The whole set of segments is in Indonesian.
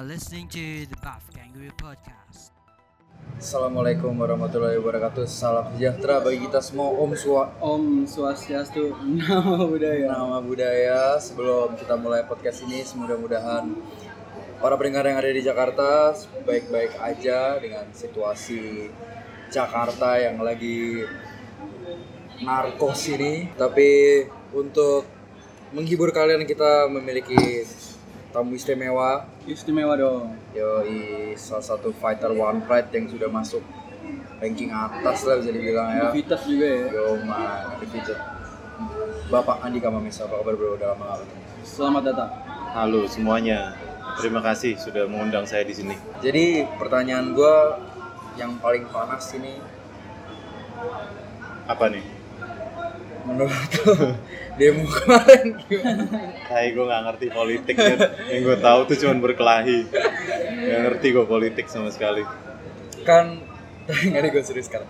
Are listening to the Buff Kangaroo Podcast. Assalamualaikum warahmatullahi wabarakatuh. Salam sejahtera bagi kita semua. Om Swa Om Swastiastu Nama Budaya Nama budaya. Sebelum kita mulai podcast ini, semoga-mudahan para pendengar yang ada di Jakarta baik-baik aja dengan situasi Jakarta yang lagi narkos ini. Tapi untuk menghibur kalian kita memiliki tamu istimewa Istimewa dong Yoi, salah satu fighter One Pride yang sudah masuk ranking atas lah bisa dibilang ya. Vitas juga ya Yo man, defeated. Bapak Andika Mamesa, apa kabar bro? Udah lama gak ketemu. Selamat datang Halo semuanya, terima kasih sudah mengundang saya di sini. Jadi pertanyaan gua yang paling panas ini Apa nih? menurut demo kemarin gimana? Hai, gue nggak ngerti politik kan. Yang gue tahu tuh cuma berkelahi. Gak ngerti gue politik sama sekali. Kan, nggak gue serius sekarang.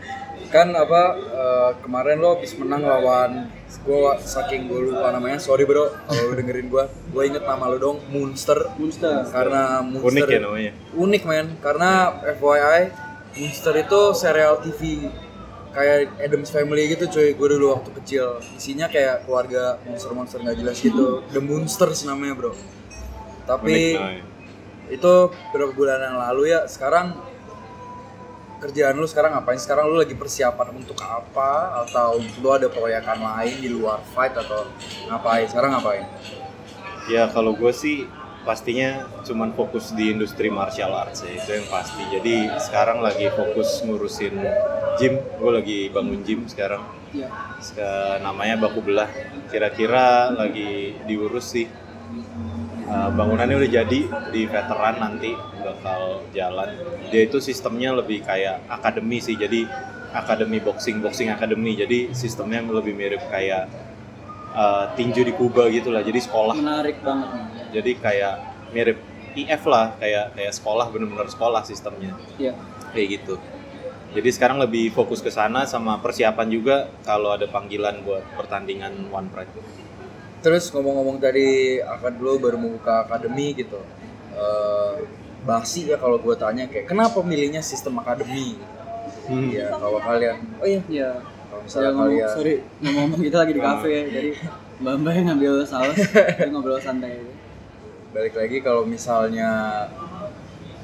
Kan apa eh, kemarin lo habis menang lawan gua saking gue lupa namanya sorry bro kalau lo dengerin gua gue inget nama lo dong Monster Monster karena Monster Unik ya namanya. unik men karena FYI Monster itu serial TV kayak Adams Family gitu cuy. Gue dulu waktu kecil. Isinya kayak keluarga monster-monster nggak jelas gitu. The Monsters namanya bro. Tapi itu beberapa bulan yang lalu ya sekarang kerjaan lu sekarang ngapain? Sekarang lu lagi persiapan untuk apa? Atau lu ada proyekan lain di luar fight atau ngapain? Sekarang ngapain? Ya kalau gue sih pastinya cuman fokus di industri martial arts ya itu yang pasti. Jadi sekarang lagi fokus ngurusin gym. Gue lagi bangun gym sekarang. Ya namanya baku belah. Kira-kira lagi diurus sih. Uh, bangunannya udah jadi di veteran nanti bakal jalan. Dia itu sistemnya lebih kayak akademi sih jadi akademi boxing boxing akademi. Jadi sistemnya lebih mirip kayak uh, tinju di Kuba gitu lah. Jadi sekolah. Menarik banget jadi kayak mirip IF lah kayak kayak sekolah bener-bener sekolah sistemnya Ya kayak gitu. Jadi sekarang lebih fokus ke sana sama persiapan juga kalau ada panggilan buat pertandingan One Pride. Terus ngomong-ngomong tadi akan lo baru membuka akademi gitu. Eh basi ya kalau gue tanya kayak kenapa milihnya sistem akademi? Hmm. Iya kalau kalian, oh iya Ya kalau misalnya Saya ngomong, kalian, sorry ngomong-ngomong kita lagi di kafe ya Jadi Mbak Mbak yang ngambil saus ngobrol santai balik lagi kalau misalnya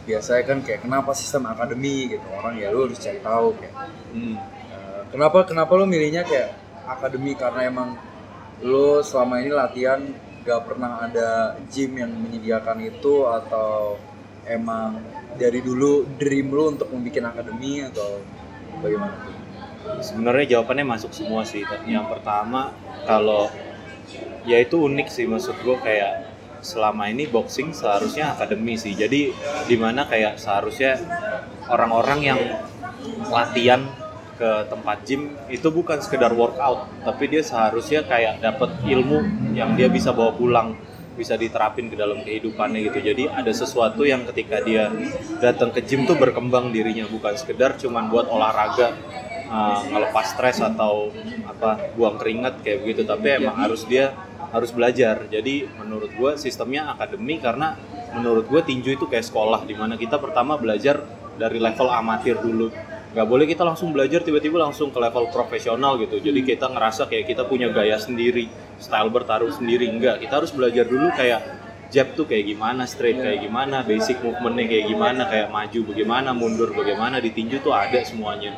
biasanya kan kayak kenapa sistem akademi gitu orang ya lu harus cari tahu kayak Hmm. eh, kenapa kenapa lu milihnya kayak akademi karena emang lu selama ini latihan gak pernah ada gym yang menyediakan itu atau emang dari dulu dream lu untuk membuat akademi atau bagaimana? Sebenarnya jawabannya masuk semua sih. Yang pertama kalau ya itu unik sih maksud gue kayak selama ini boxing seharusnya akademi sih. Jadi di mana kayak seharusnya orang-orang yang latihan ke tempat gym itu bukan sekedar workout, tapi dia seharusnya kayak dapat ilmu yang dia bisa bawa pulang, bisa diterapin ke dalam kehidupannya gitu. Jadi ada sesuatu yang ketika dia datang ke gym tuh berkembang dirinya, bukan sekedar cuman buat olahraga uh, ngelepas stres atau apa buang keringat kayak begitu, tapi emang harus dia harus belajar. Jadi menurut gue sistemnya akademi karena menurut gue tinju itu kayak sekolah di mana kita pertama belajar dari level amatir dulu. Nggak boleh kita langsung belajar tiba-tiba langsung ke level profesional gitu. Jadi kita ngerasa kayak kita punya gaya sendiri style bertarung sendiri. Enggak kita harus belajar dulu kayak jab tuh kayak gimana straight kayak gimana basic movementnya kayak gimana kayak maju bagaimana mundur bagaimana. Di tinju tuh ada semuanya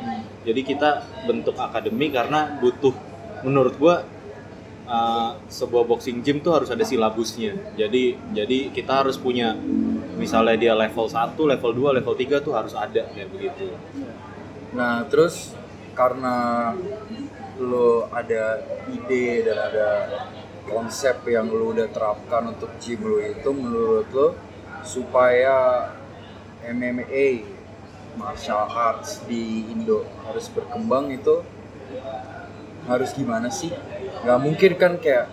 jadi kita bentuk akademi karena butuh menurut gua uh, sebuah boxing gym tuh harus ada silabusnya. Jadi jadi kita harus punya misalnya dia level 1, level 2, level 3 tuh harus ada kayak begitu. Nah terus karena lo ada ide dan ada konsep yang lo udah terapkan untuk gym lo itu menurut lo supaya MMA martial arts di Indo harus berkembang itu harus gimana sih? Gak mungkin kan kayak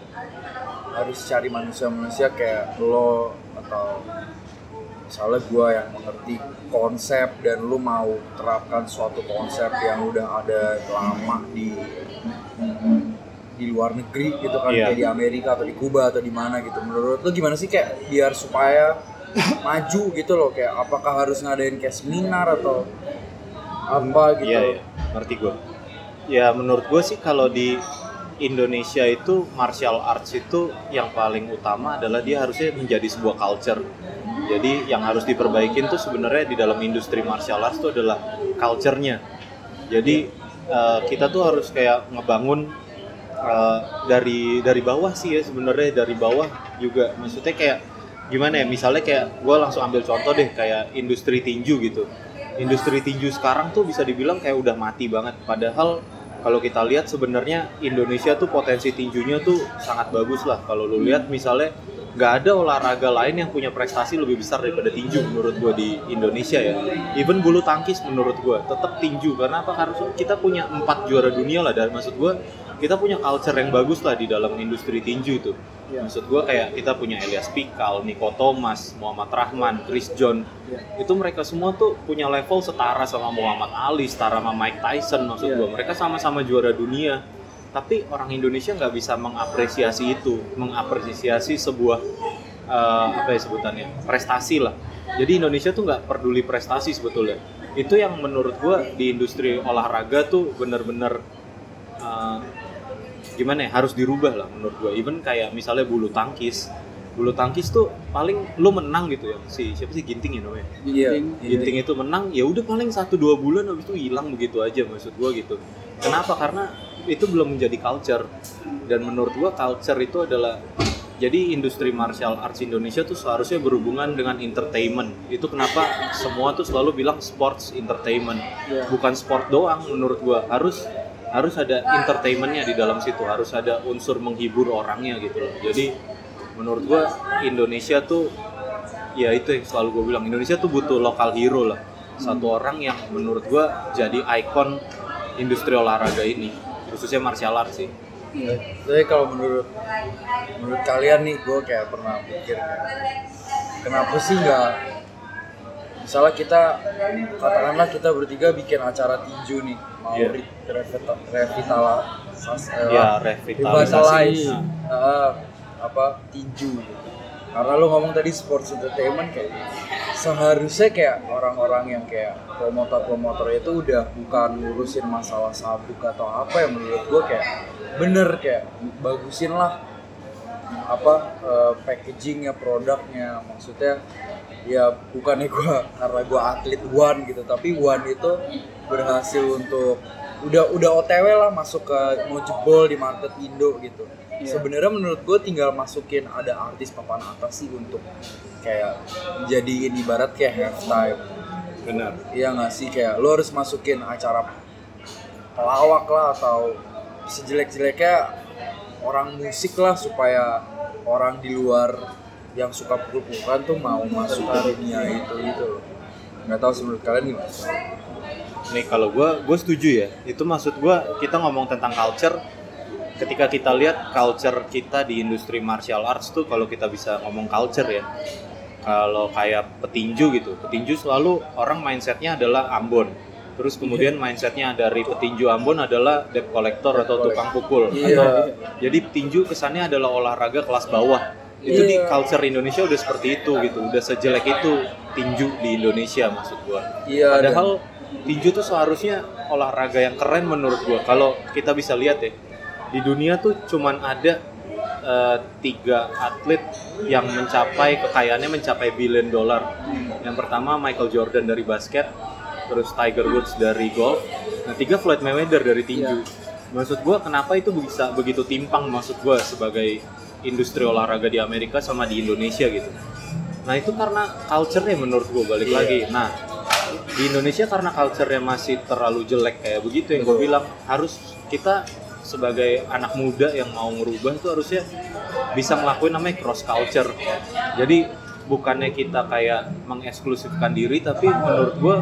harus cari manusia-manusia kayak lo atau misalnya gue yang mengerti konsep dan lu mau terapkan suatu konsep yang udah ada lama di di luar negeri gitu kan Iya. kayak di Amerika atau di Kuba atau di mana gitu menurut lu gimana sih kayak biar supaya maju gitu loh kayak apakah harus ngadain kayak seminar atau apa gitu Iya, iya, ngerti gue. Ya menurut gue sih kalau di Indonesia itu martial arts itu yang paling utama adalah dia harusnya menjadi sebuah culture. Jadi yang harus diperbaikin tuh sebenarnya di dalam industri martial arts itu adalah culture-nya. Jadi eh, kita tuh harus kayak ngebangun eh, dari dari bawah sih ya sebenarnya dari bawah juga. Maksudnya kayak gimana ya? Misalnya kayak gue langsung ambil contoh deh kayak industri tinju gitu industri tinju sekarang tuh bisa dibilang kayak udah mati banget. Padahal kalau kita lihat sebenarnya Indonesia tuh potensi tinjunya tuh sangat bagus lah. Kalau lu lihat misalnya nggak ada olahraga lain yang punya prestasi lebih besar daripada tinju menurut gua di Indonesia ya. Even bulu tangkis menurut gua tetap tinju karena apa? Karena kita punya empat juara dunia lah dan maksud gua kita punya culture yang bagus lah di dalam industri tinju itu. Iya. Maksud gua kayak kita punya Elias Pikal, Niko Thomas, Muhammad Rahman, Chris John. Iya. Itu mereka semua tuh punya level setara sama Muhammad Ali, setara sama Mike Tyson maksud Iya. gua. Mereka sama-sama juara dunia. Tapi orang Indonesia nggak bisa mengapresiasi itu, mengapresiasi sebuah eh, apa ya sebutannya prestasi lah. Jadi Indonesia tuh nggak peduli prestasi sebetulnya. Itu yang menurut gua di industri olahraga tuh bener-bener gimana ya harus dirubah lah menurut gua. Even kayak misalnya bulu tangkis, bulu tangkis tuh paling lu menang gitu ya. Si siapa sih? Ginting ya namanya? Iya. Ginting. Ginting itu menang ya udah paling satu dua bulan habis itu hilang begitu aja maksud gua gitu. Kenapa? Karena itu belum menjadi culture. Dan menurut gua culture itu adalah jadi industri martial arts Indonesia tuh seharusnya berhubungan dengan entertainment. Itu kenapa semua tuh selalu bilang sports entertainment Iya. bukan sport doang menurut gua. Harus harus ada entertainmentnya di dalam situ harus ada unsur menghibur orangnya gitu loh. Jadi menurut gua Indonesia tuh ya itu yang selalu gue bilang Indonesia tuh butuh lokal hero lah. Satu orang yang menurut gua jadi ikon industri olahraga ini khususnya martial arts sih. Iya. Tapi kalau menurut menurut kalian nih, gue kayak pernah pikir kayak kenapa sih nggak misalnya kita katakanlah kita bertiga bikin acara tinju nih mau Iya. re- revita- revitala eh, revitalize revitalisasi eh, apa tinju gitu. Karena lu ngomong tadi sports entertainment kayak seharusnya kayak orang-orang yang kayak promotor-promotor itu udah bukan ngurusin masalah sabuk atau apa yang menurut gua kayak bener kayak bagusin lah apa eh, packagingnya produknya maksudnya ya bukannya gua karena gua atlet one gitu tapi one itu berhasil untuk udah udah otw lah masuk ke mau jebol di market Indo gitu. Iya. sebenarnya menurut gue tinggal masukin ada artis papan atas sih untuk kayak jadiin ibarat kayak halftime. Benar. Iya nggak sih? Kayak lo harus masukin acara pelawak lah atau sejelek-jeleknya orang musik lah supaya orang di luar yang suka pukul-pukulan tuh mau masuk ke dunia itu gitu loh. Nggak tahu sih menurut kalian gimana? nih kalau gua gue setuju ya. Itu maksud gua kita ngomong tentang culture. Ketika kita lihat culture kita di industri martial arts tuh kalau kita bisa ngomong culture ya kalau kayak petinju gitu. Petinju selalu orang mindsetnya adalah Ambon. Terus kemudian mindsetnya dari petinju Ambon adalah debt collector atau tukang pukul. Iya. atau jadi tinju kesannya adalah olahraga kelas bawah itu di Iya. culture Indonesia udah seperti itu gitu udah sejelek itu tinju di Indonesia maksud gua dan- Padahal tinju tuh seharusnya olahraga yang keren menurut gua. Kalau kita bisa lihat ya, di dunia tuh cuman ada eh, tiga atlet yang mencapai kekayaannya mencapai billion dollar. Yang pertama Michael Jordan dari basket, terus Tiger Woods dari golf, nah tiga Floyd Mayweather dari tinju. Maksud gua kenapa itu bisa begitu timpang maksud gua sebagai industri olahraga di Amerika sama di Indonesia gitu. Nah itu karena culture-nya menurut gue balik Iya. lagi. Nah di Indonesia karena culture-nya masih terlalu jelek kayak begitu yang gue bilang harus kita sebagai anak muda yang mau ngerubah tuh harusnya bisa ngelakuin namanya cross culture. Jadi bukannya kita kayak mengeksklusifkan diri tapi menurut gue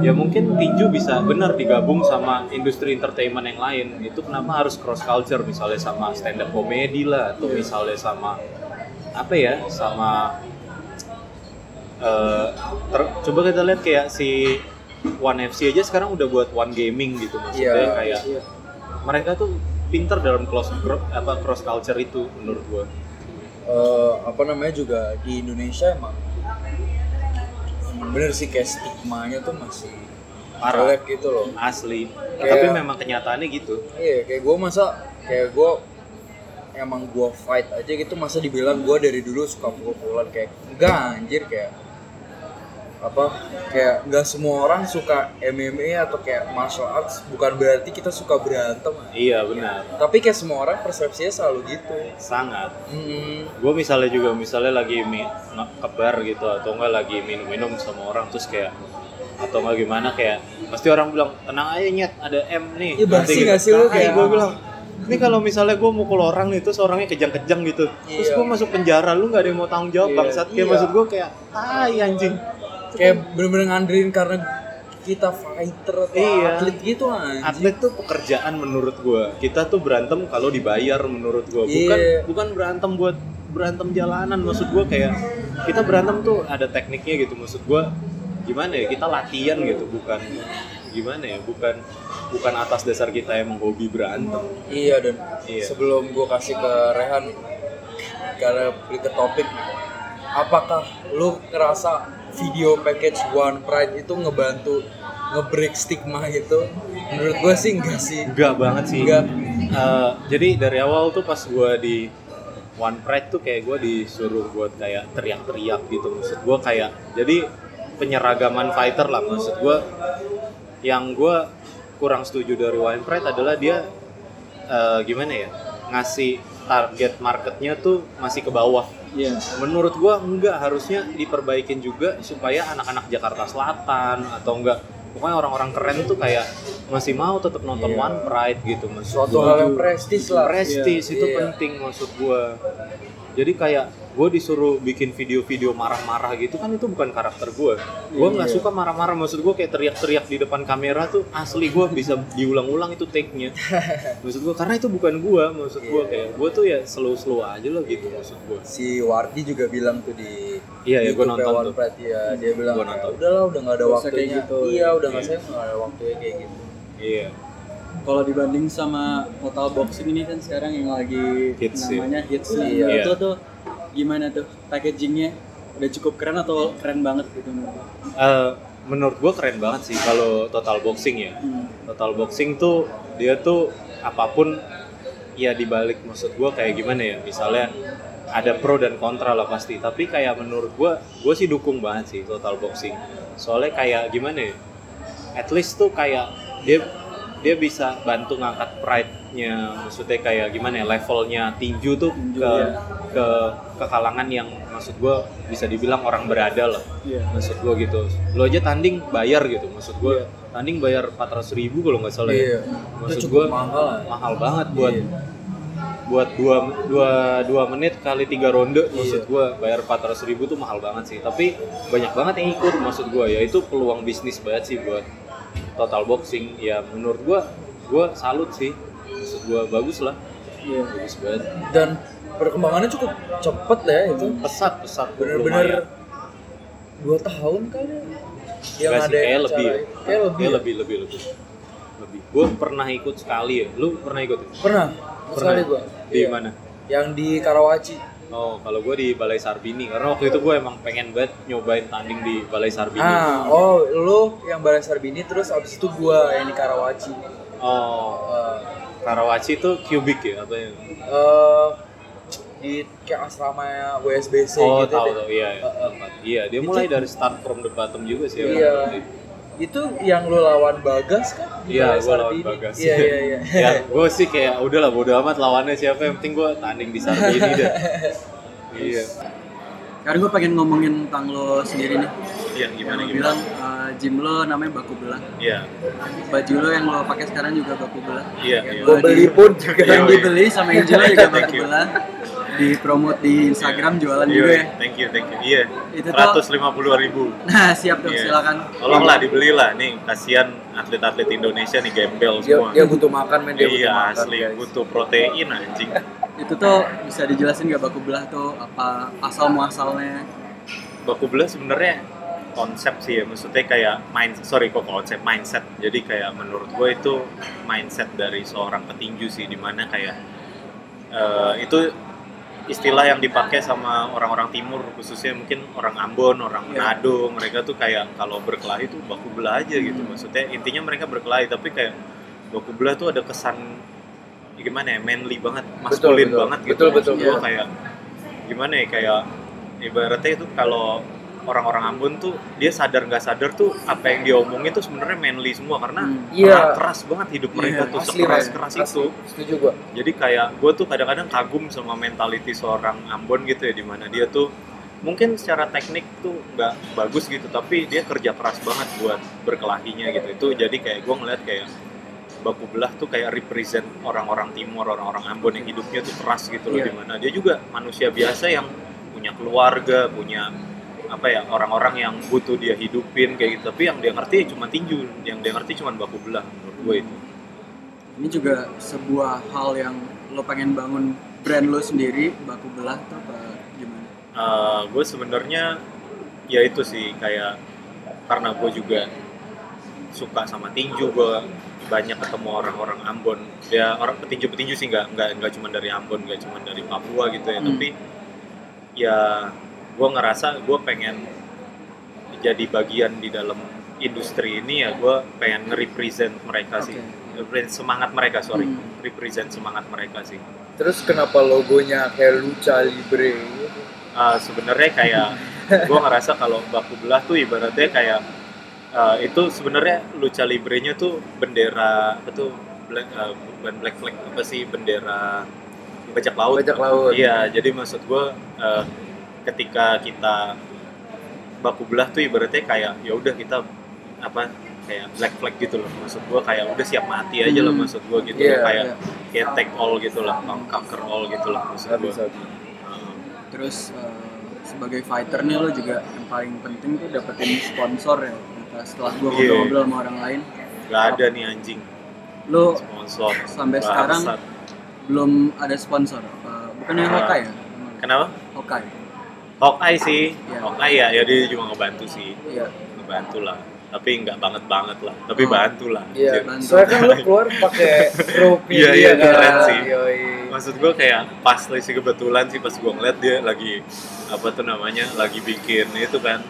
ya mungkin tinju bisa benar digabung sama industri entertainment yang lain. Itu kenapa harus cross culture misalnya sama stand up comedy lah atau misalnya sama apa ya sama ter- coba kita lihat kayak si One FC aja sekarang udah buat One Gaming gitu maksudnya Iya, kayak iya. mereka tuh pinter dalam cross apa cross culture itu menurut gua eh, apa namanya juga di Indonesia emang bener sih kayak stigmanya tuh masih Parah. gitu loh. Asli. Kayak- tapi memang kenyataannya gitu. Iya kayak gue masa kayak gue emang gue fight aja gitu masa dibilang gue dari dulu suka pukul-pukulan kayak enggak anjir kayak apa kayak nggak semua orang suka MMA atau kayak martial arts. Bukan berarti kita suka berantem. Iya benar. Tapi kayak semua orang persepsinya selalu gitu. Sangat. Mm, gue misalnya juga misalnya lagi mi, nge- ke bar gitu atau enggak lagi minum-minum sama orang terus kayak atau enggak gimana kayak pasti orang bilang tenang aja nyet ada M nih. Iya, basi nggak sih lu kayak- gue bilang ini kalau misalnya gue mukul orang nih terus orangnya kejang-kejang gitu terus Iya. gue masuk penjara lu nggak ada yang mau tanggung jawab Iya, bangsat. Kayak iya. maksud gue kayak ah anjing kayak bener-bener ngandelin karena kita fighter atau Iya. atlet gitu anjing. Atlet tuh pekerjaan menurut gue kita tuh berantem kalau dibayar menurut gue bukan Iya. bukan berantem buat berantem jalanan. Maksud gue kayak kita berantem tuh ada tekniknya gitu. Maksud gue gimana ya? Kita latihan gitu. Bukan gimana ya? Bukan bukan atas dasar kita emang hobi berantem. Iya dan Iya. sebelum gue kasih ke Rehan karena beli ke topik, apakah lu ngerasa video package One Pride itu ngebantu ngebreak stigma itu? Menurut gue sih enggak sih. enggak banget sih Enggak. Eh, jadi dari awal tuh pas gue di One Pride tuh kayak gue disuruh buat kayak teriak-teriak gitu maksud gue kayak jadi penyeragaman fighter lah maksud gue yang gue kurang setuju dari One Pride adalah dia eh, gimana ya ngasih target marketnya tuh masih ke bawah Iya. menurut gua enggak harusnya diperbaikin juga supaya anak-anak Jakarta Selatan atau enggak pokoknya orang-orang keren tuh kayak masih mau tetap nonton Iya. One Pride gitu Suatu hal yang prestis lah. prestis itu Iya. penting maksud gua jadi kayak gue disuruh bikin video-video marah-marah gitu kan itu bukan karakter gue gue nggak Iya. suka marah-marah maksud gue kayak teriak-teriak di depan kamera tuh asli gue bisa diulang-ulang itu take-nya maksud gue karena itu bukan gue maksud gue Iya. kayak gue tuh ya slow-slow aja loh gitu maksud gue Si Wardi juga bilang tuh di Iya, iya, gua YouTube nonton tuh. Pride ya dia bilang Gua nonton. udahlah udah nggak ada kayak waktunya. gitu. Iya udah nggak Iya. saya nggak ada waktunya kayak gitu. iya Kalau dibanding sama total boxing ini kan sekarang yang lagi Hits, namanya hits nih. Iya. Itu tuh gimana tuh packagingnya? Udah cukup keren atau keren banget gitu menurut lo? Eh, menurut gue keren banget sih kalau total boxing ya Hmm. total boxing tuh dia tuh apa pun ya dibalik maksud gue kayak gimana ya misalnya ada pro dan kontra lah pasti tapi kayak menurut gue gue sih dukung banget sih total boxing soalnya kayak gimana ya at least tuh kayak dia dia bisa bantu ngangkat pride-nya maksudnya kayak gimana ya levelnya tinju tuh Tinju, ke ya. ke ke kalangan yang maksud gue bisa dibilang orang berada lah Iya. maksud gue gitu lo aja tanding bayar gitu maksud gue tanding bayar 400 ribu kalau nggak salah Iya. ya Itu maksud gue mahal. mahal banget buat Iya. buat dua, dua, dua menit kali tiga ronde maksud Iya. gue bayar 400 ribu tuh mahal banget sih tapi banyak banget yang ikut maksud gue ya itu peluang bisnis banget sih buat total boxing ya menurut gue gue salut sih maksud gue bagus lah Iya. bagus banget Dan perkembangannya cukup cepet ya itu. pesat pesat Bener-bener dua tahun kali ya. yang sih, ada kayak acara lebih ya. Kayak lebih. Kayak ya? lebih lebih lebih lebih gue pernah ikut sekali ya lu pernah ikut ya? Pernah. Sekali gua. di Iya. mana Yang di Karawaci. Oh, kalau gue di Balai Sarbini karena waktu itu gue emang pengen banget nyobain tanding di Balai Sarbini. Ah, oh lu yang Balai Sarbini terus abis itu gua yang di Karawaci. Oh, Eh, Karawaci itu kubik ya apa ya? eh, di kayak asrama WSBC Oh, gitu tahu deh. tahu iya. Iya, Eh, iya dia Itu- mulai dari start from the bottom juga sih. Iya. berarti. Itu yang lu lawan Bagas kan? Di Iya, gue lawan? Bagas. Iya, iya, iya. ya, gue sih kayak udahlah bodo amat lawannya siapa yang penting gue tanding di Sarbini deh. iya. Sekarang gue pengen ngomongin tentang lo sendiri nih. Iya, Yang gimana lo gimana? bilang eh, gym lo namanya Baku Belah. Iya. Baju lo yang lo pakai sekarang juga Baku Belah. Iya, Yang iya. Gua beli pun juga. yang Iya, dibeli sama yang jual juga Baku. Belah. Di promote di Instagram jualan Iya, juga ya. Thank you, thank you. Iya. Itu tuh- Seratus lima puluh ribu. Nah siap dong Iya. silakan. Tolonglah dibelilah nih, kasihan atlet-atlet Indonesia nih gembel Dia, semua. dia butuh makan men, dia butuh iya makan. asli guys. butuh protein anjing. Itu tuh bisa dijelasin gak Baku Belah tuh apa asal muasalnya? Baku belah sebenarnya konsep sih ya, maksudnya kayak main sorry kok konsep mindset. Jadi kayak menurut gue itu mindset dari seorang petinju sih, di mana kayak eh, itu istilah yang dipakai sama orang-orang timur khususnya mungkin orang Ambon, orang Iya. Manado, mereka tuh kayak kalau berkelahi tuh baku belah aja gitu. Hmm. Maksudnya intinya mereka berkelahi tapi kayak baku belah tuh ada kesan ya gimana ya manly banget, maskulin betul. banget gitu. Betul, betul, iya. kayak gimana ya kayak ibaratnya itu kalau orang-orang Ambon tuh dia sadar nggak sadar tuh apa yang dia omongin tuh sebenarnya manly semua karena Hmm. Iya. keras banget hidup mereka Iya, tuh Asli, sekeras keras Asli. itu Setuju gua. jadi kayak gue tuh kadang-kadang kagum sama mentality seorang Ambon gitu ya di mana dia tuh mungkin secara teknik tuh nggak bagus gitu tapi dia kerja keras banget buat berkelahinya gitu itu jadi kayak gue ngeliat kayak baku belah tuh kayak represent orang-orang timur orang-orang Ambon yang hidupnya tuh keras gitu loh Iya. di mana dia juga manusia biasa yang punya keluarga punya apa ya orang-orang yang butuh dia hidupin kayak gitu tapi yang dia ngerti cuma tinju yang dia ngerti cuma baku belah menurut gue itu Ini juga sebuah hal yang lo pengen bangun brand lo sendiri, baku belah atau apa gimana? gue sebenarnya ya itu sih kayak karena gue juga suka sama tinju gue banyak ketemu orang-orang Ambon ya orang petinju-petinju sih nggak nggak nggak cuma dari Ambon nggak cuma dari Papua gitu ya Hmm. tapi ya gue ngerasa gue pengen jadi bagian di dalam industri ini ya gue pengen nge-represent mereka sih represent semangat mereka sorry Hmm. represent semangat mereka sih Terus kenapa logonya kayak lucha libre? Uh, sebenarnya kayak gue ngerasa kalau baku belah tuh ibaratnya kayak uh, itu sebenarnya lucha librenya tuh bendera apa tuh black, uh, bukan black flag apa sih bendera bajak laut Bajak laut. iya jadi maksud gue uh, ketika kita baku belah tuh ibaratnya kayak ya udah kita apa kayak black flag gitu loh maksud gue kayak udah siap mati aja Hmm. maksud gue gitu Iya, loh. kayak iya. kayak take all gitu lah conquer all gitu lah maksud gue Sabi-sabi. Terus eh, sebagai fighter nih lo juga yang paling penting tuh dapetin sponsor ya. Setelah gue Iya. ngobrol-ngobrol sama orang lain, Gak ada nih anjing lo sponsor Sampai sekarang belum ada sponsor. Apa, bukannya Ah. Hawkeye ya? kenapa Hawkeye. Hawkeye sih Iya. Hawkeye ya ya dia juga ngebantu sih Iya. ngebantu lah tapi nggak banget banget lah tapi Oh. bantu lah Iya. Bantu. soalnya kan lu keluar pakai trofi Iya, iya, dia kan. keren sih. Yoi. maksud gue kayak pas sih kebetulan sih pas gue ngeliat dia lagi apa tuh namanya lagi bikin itu kan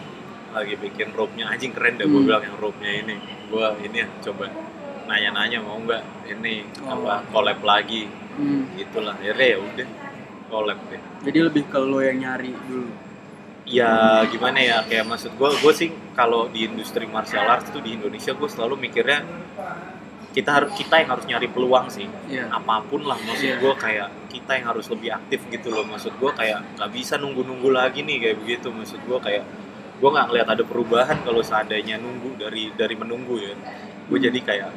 lagi bikin rope-nya anjing keren deh gue Hmm. bilang yang rope-nya ini gue ini ya coba nanya-nanya mau nggak ini Oh. apa collab lagi Hmm. gitulah akhirnya ya udah collab deh Jadi lebih ke lo yang nyari dulu. ya gimana ya kayak maksud gue gue sih kalau di industri martial arts itu di Indonesia gue selalu mikirnya kita harus kita yang harus nyari peluang sih Iya. apa pun lah maksud Iya. gue kayak kita yang harus lebih aktif gitu loh maksud gue kayak nggak bisa nunggu-nunggu lagi nih kayak begitu maksud gue kayak gue nggak ngeliat ada perubahan kalau seandainya nunggu dari dari menunggu ya gue jadi kayak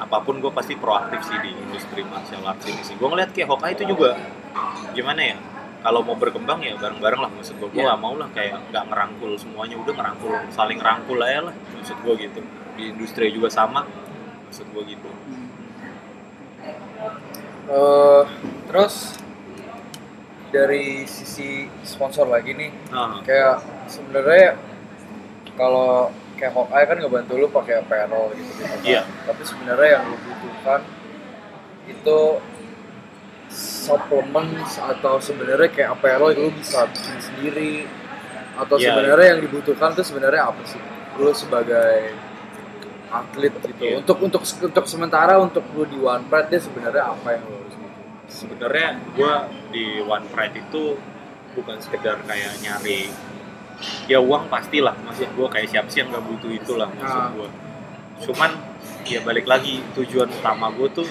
apa pun gue pasti proaktif sih di industri martial arts ini sih. Gue ngeliat kayak Hawkeye itu juga gimana ya kalau mau berkembang ya bareng-bareng lah. Maksud gue gue gak mau lah kayak nggak ngerangkul semuanya udah ngerangkul saling rangkul aja lah. Maksud gue gitu. Di industri juga sama maksud gue gitu. Hmm. Eh, terus dari sisi sponsor lagi nih, nah, kayak sebenarnya kalau kayak Hawkeye kan ngebantu lu pakai apparel gitu gitu. kan. Iya. Tapi sebenarnya yang lu butuhkan itu supplements atau sebenarnya kayak apparel yang lu bisa bikin sendiri atau Iya, sebenarnya yang dibutuhkan tuh sebenarnya apa sih? Lu sebagai atlet gitu. Iya. Untuk untuk untuk sementara untuk lu di One Pride dia sebenarnya apa yang lu sebenarnya gue di One Pride itu bukan sekedar kayak nyari ya uang pastilah maksud gue kayak siapa sih yang nggak butuh itulah maksud Ah. gue cuman ya balik lagi tujuan utama gue tuh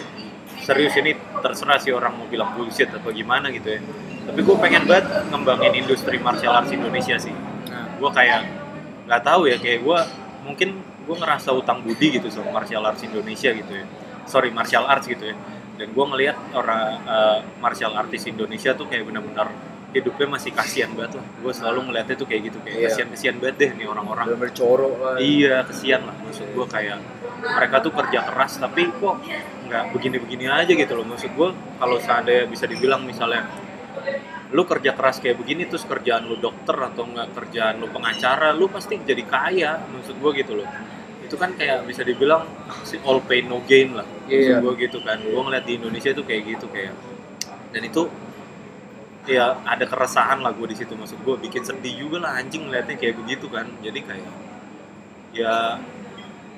serius ini terserah sih orang mau bilang bullshit atau gimana gitu ya. Tapi gue pengen banget ngembangin industri martial arts Indonesia sih. Nah, gue kayak nggak tahu ya kayak gue mungkin gue ngerasa utang budi gitu sama martial arts Indonesia gitu ya. Sorry martial arts gitu ya. Dan gue ngelihat orang eh, martial artis Indonesia tuh kayak benar-benar hidupnya masih kasihan banget lah. Gue selalu ngeliatnya tuh kayak gitu kayak Iya. kasihan kasihan banget deh nih orang-orang. Bercorok lah. iya kasihan lah. Maksud gue kayak mereka tuh kerja keras tapi kok nggak begini-begini aja gitu loh. Maksud gue kalau seandainya bisa dibilang misalnya lu kerja keras kayak begini terus kerjaan lu dokter atau enggak kerjaan lu pengacara lu pasti jadi kaya. Maksud gue gitu loh. Itu kan kayak bisa dibilang si all pain no gain lah. Maksud Iya. gue gitu kan. Gue ngeliat di Indonesia itu kayak gitu kayak. Dan itu ya ada keresahan lah gue di situ. Maksud gue bikin sedih juga lah anjing ngeliatnya kayak begitu kan. Jadi kayak ya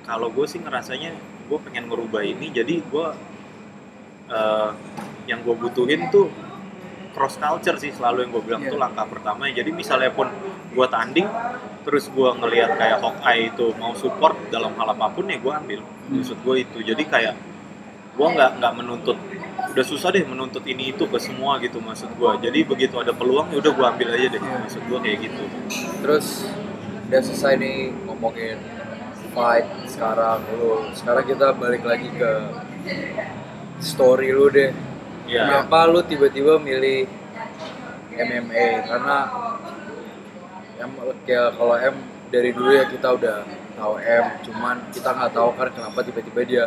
kalau gue sih ngerasanya gue pengen ngerubah ini. Jadi gue eh, yang gue butuhin tuh cross culture sih selalu yang gue bilang Iya. tuh langkah pertama. Jadi misalnya pun gue tanding terus gue ngelihat kayak Hawkeye itu mau support dalam hal apa pun ya gue ambil. Maksud gue itu. Jadi kayak gue nggak nggak menuntut udah susah deh menuntut ini itu ke semua gitu maksud gue jadi begitu ada peluang ya udah gue ambil aja deh. Iya. maksud gue kayak gitu. Terus udah selesai nih ngomongin fight sekarang lu. Sekarang kita balik lagi ke story lu deh. Ya kenapa lu tiba-tiba milih MMA karena em kayak kalau M dari dulu ya kita udah tahu M cuman kita nggak tahu kan kenapa tiba-tiba dia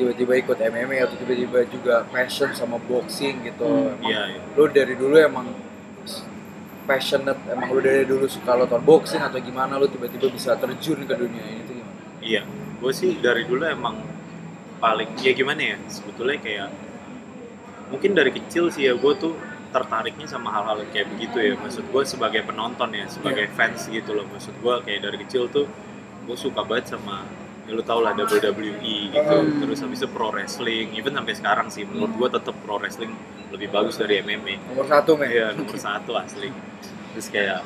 tiba-tiba ikut MMA atau tiba-tiba juga passion sama boxing gitu. Emang iya iya. lu dari dulu emang passionate emang lu dari dulu suka nonton boxing atau gimana? Lu tiba-tiba bisa terjun ke dunia ini tuh gimana? Iya, gue sih dari dulu emang paling ya gimana ya sebetulnya kayak mungkin dari kecil sih ya gue tuh tertariknya sama hal-hal kayak begitu ya. Maksud gue sebagai penonton ya sebagai fans gitu loh. Maksud gue kayak dari kecil tuh gue suka banget sama ya lu tau lah WWE gitu Hmm. terus habis itu pro wrestling even sampai sekarang sih menurut gue tetap pro wrestling lebih bagus dari MMA nomor satu men Iya nomor satu asli. Terus kayak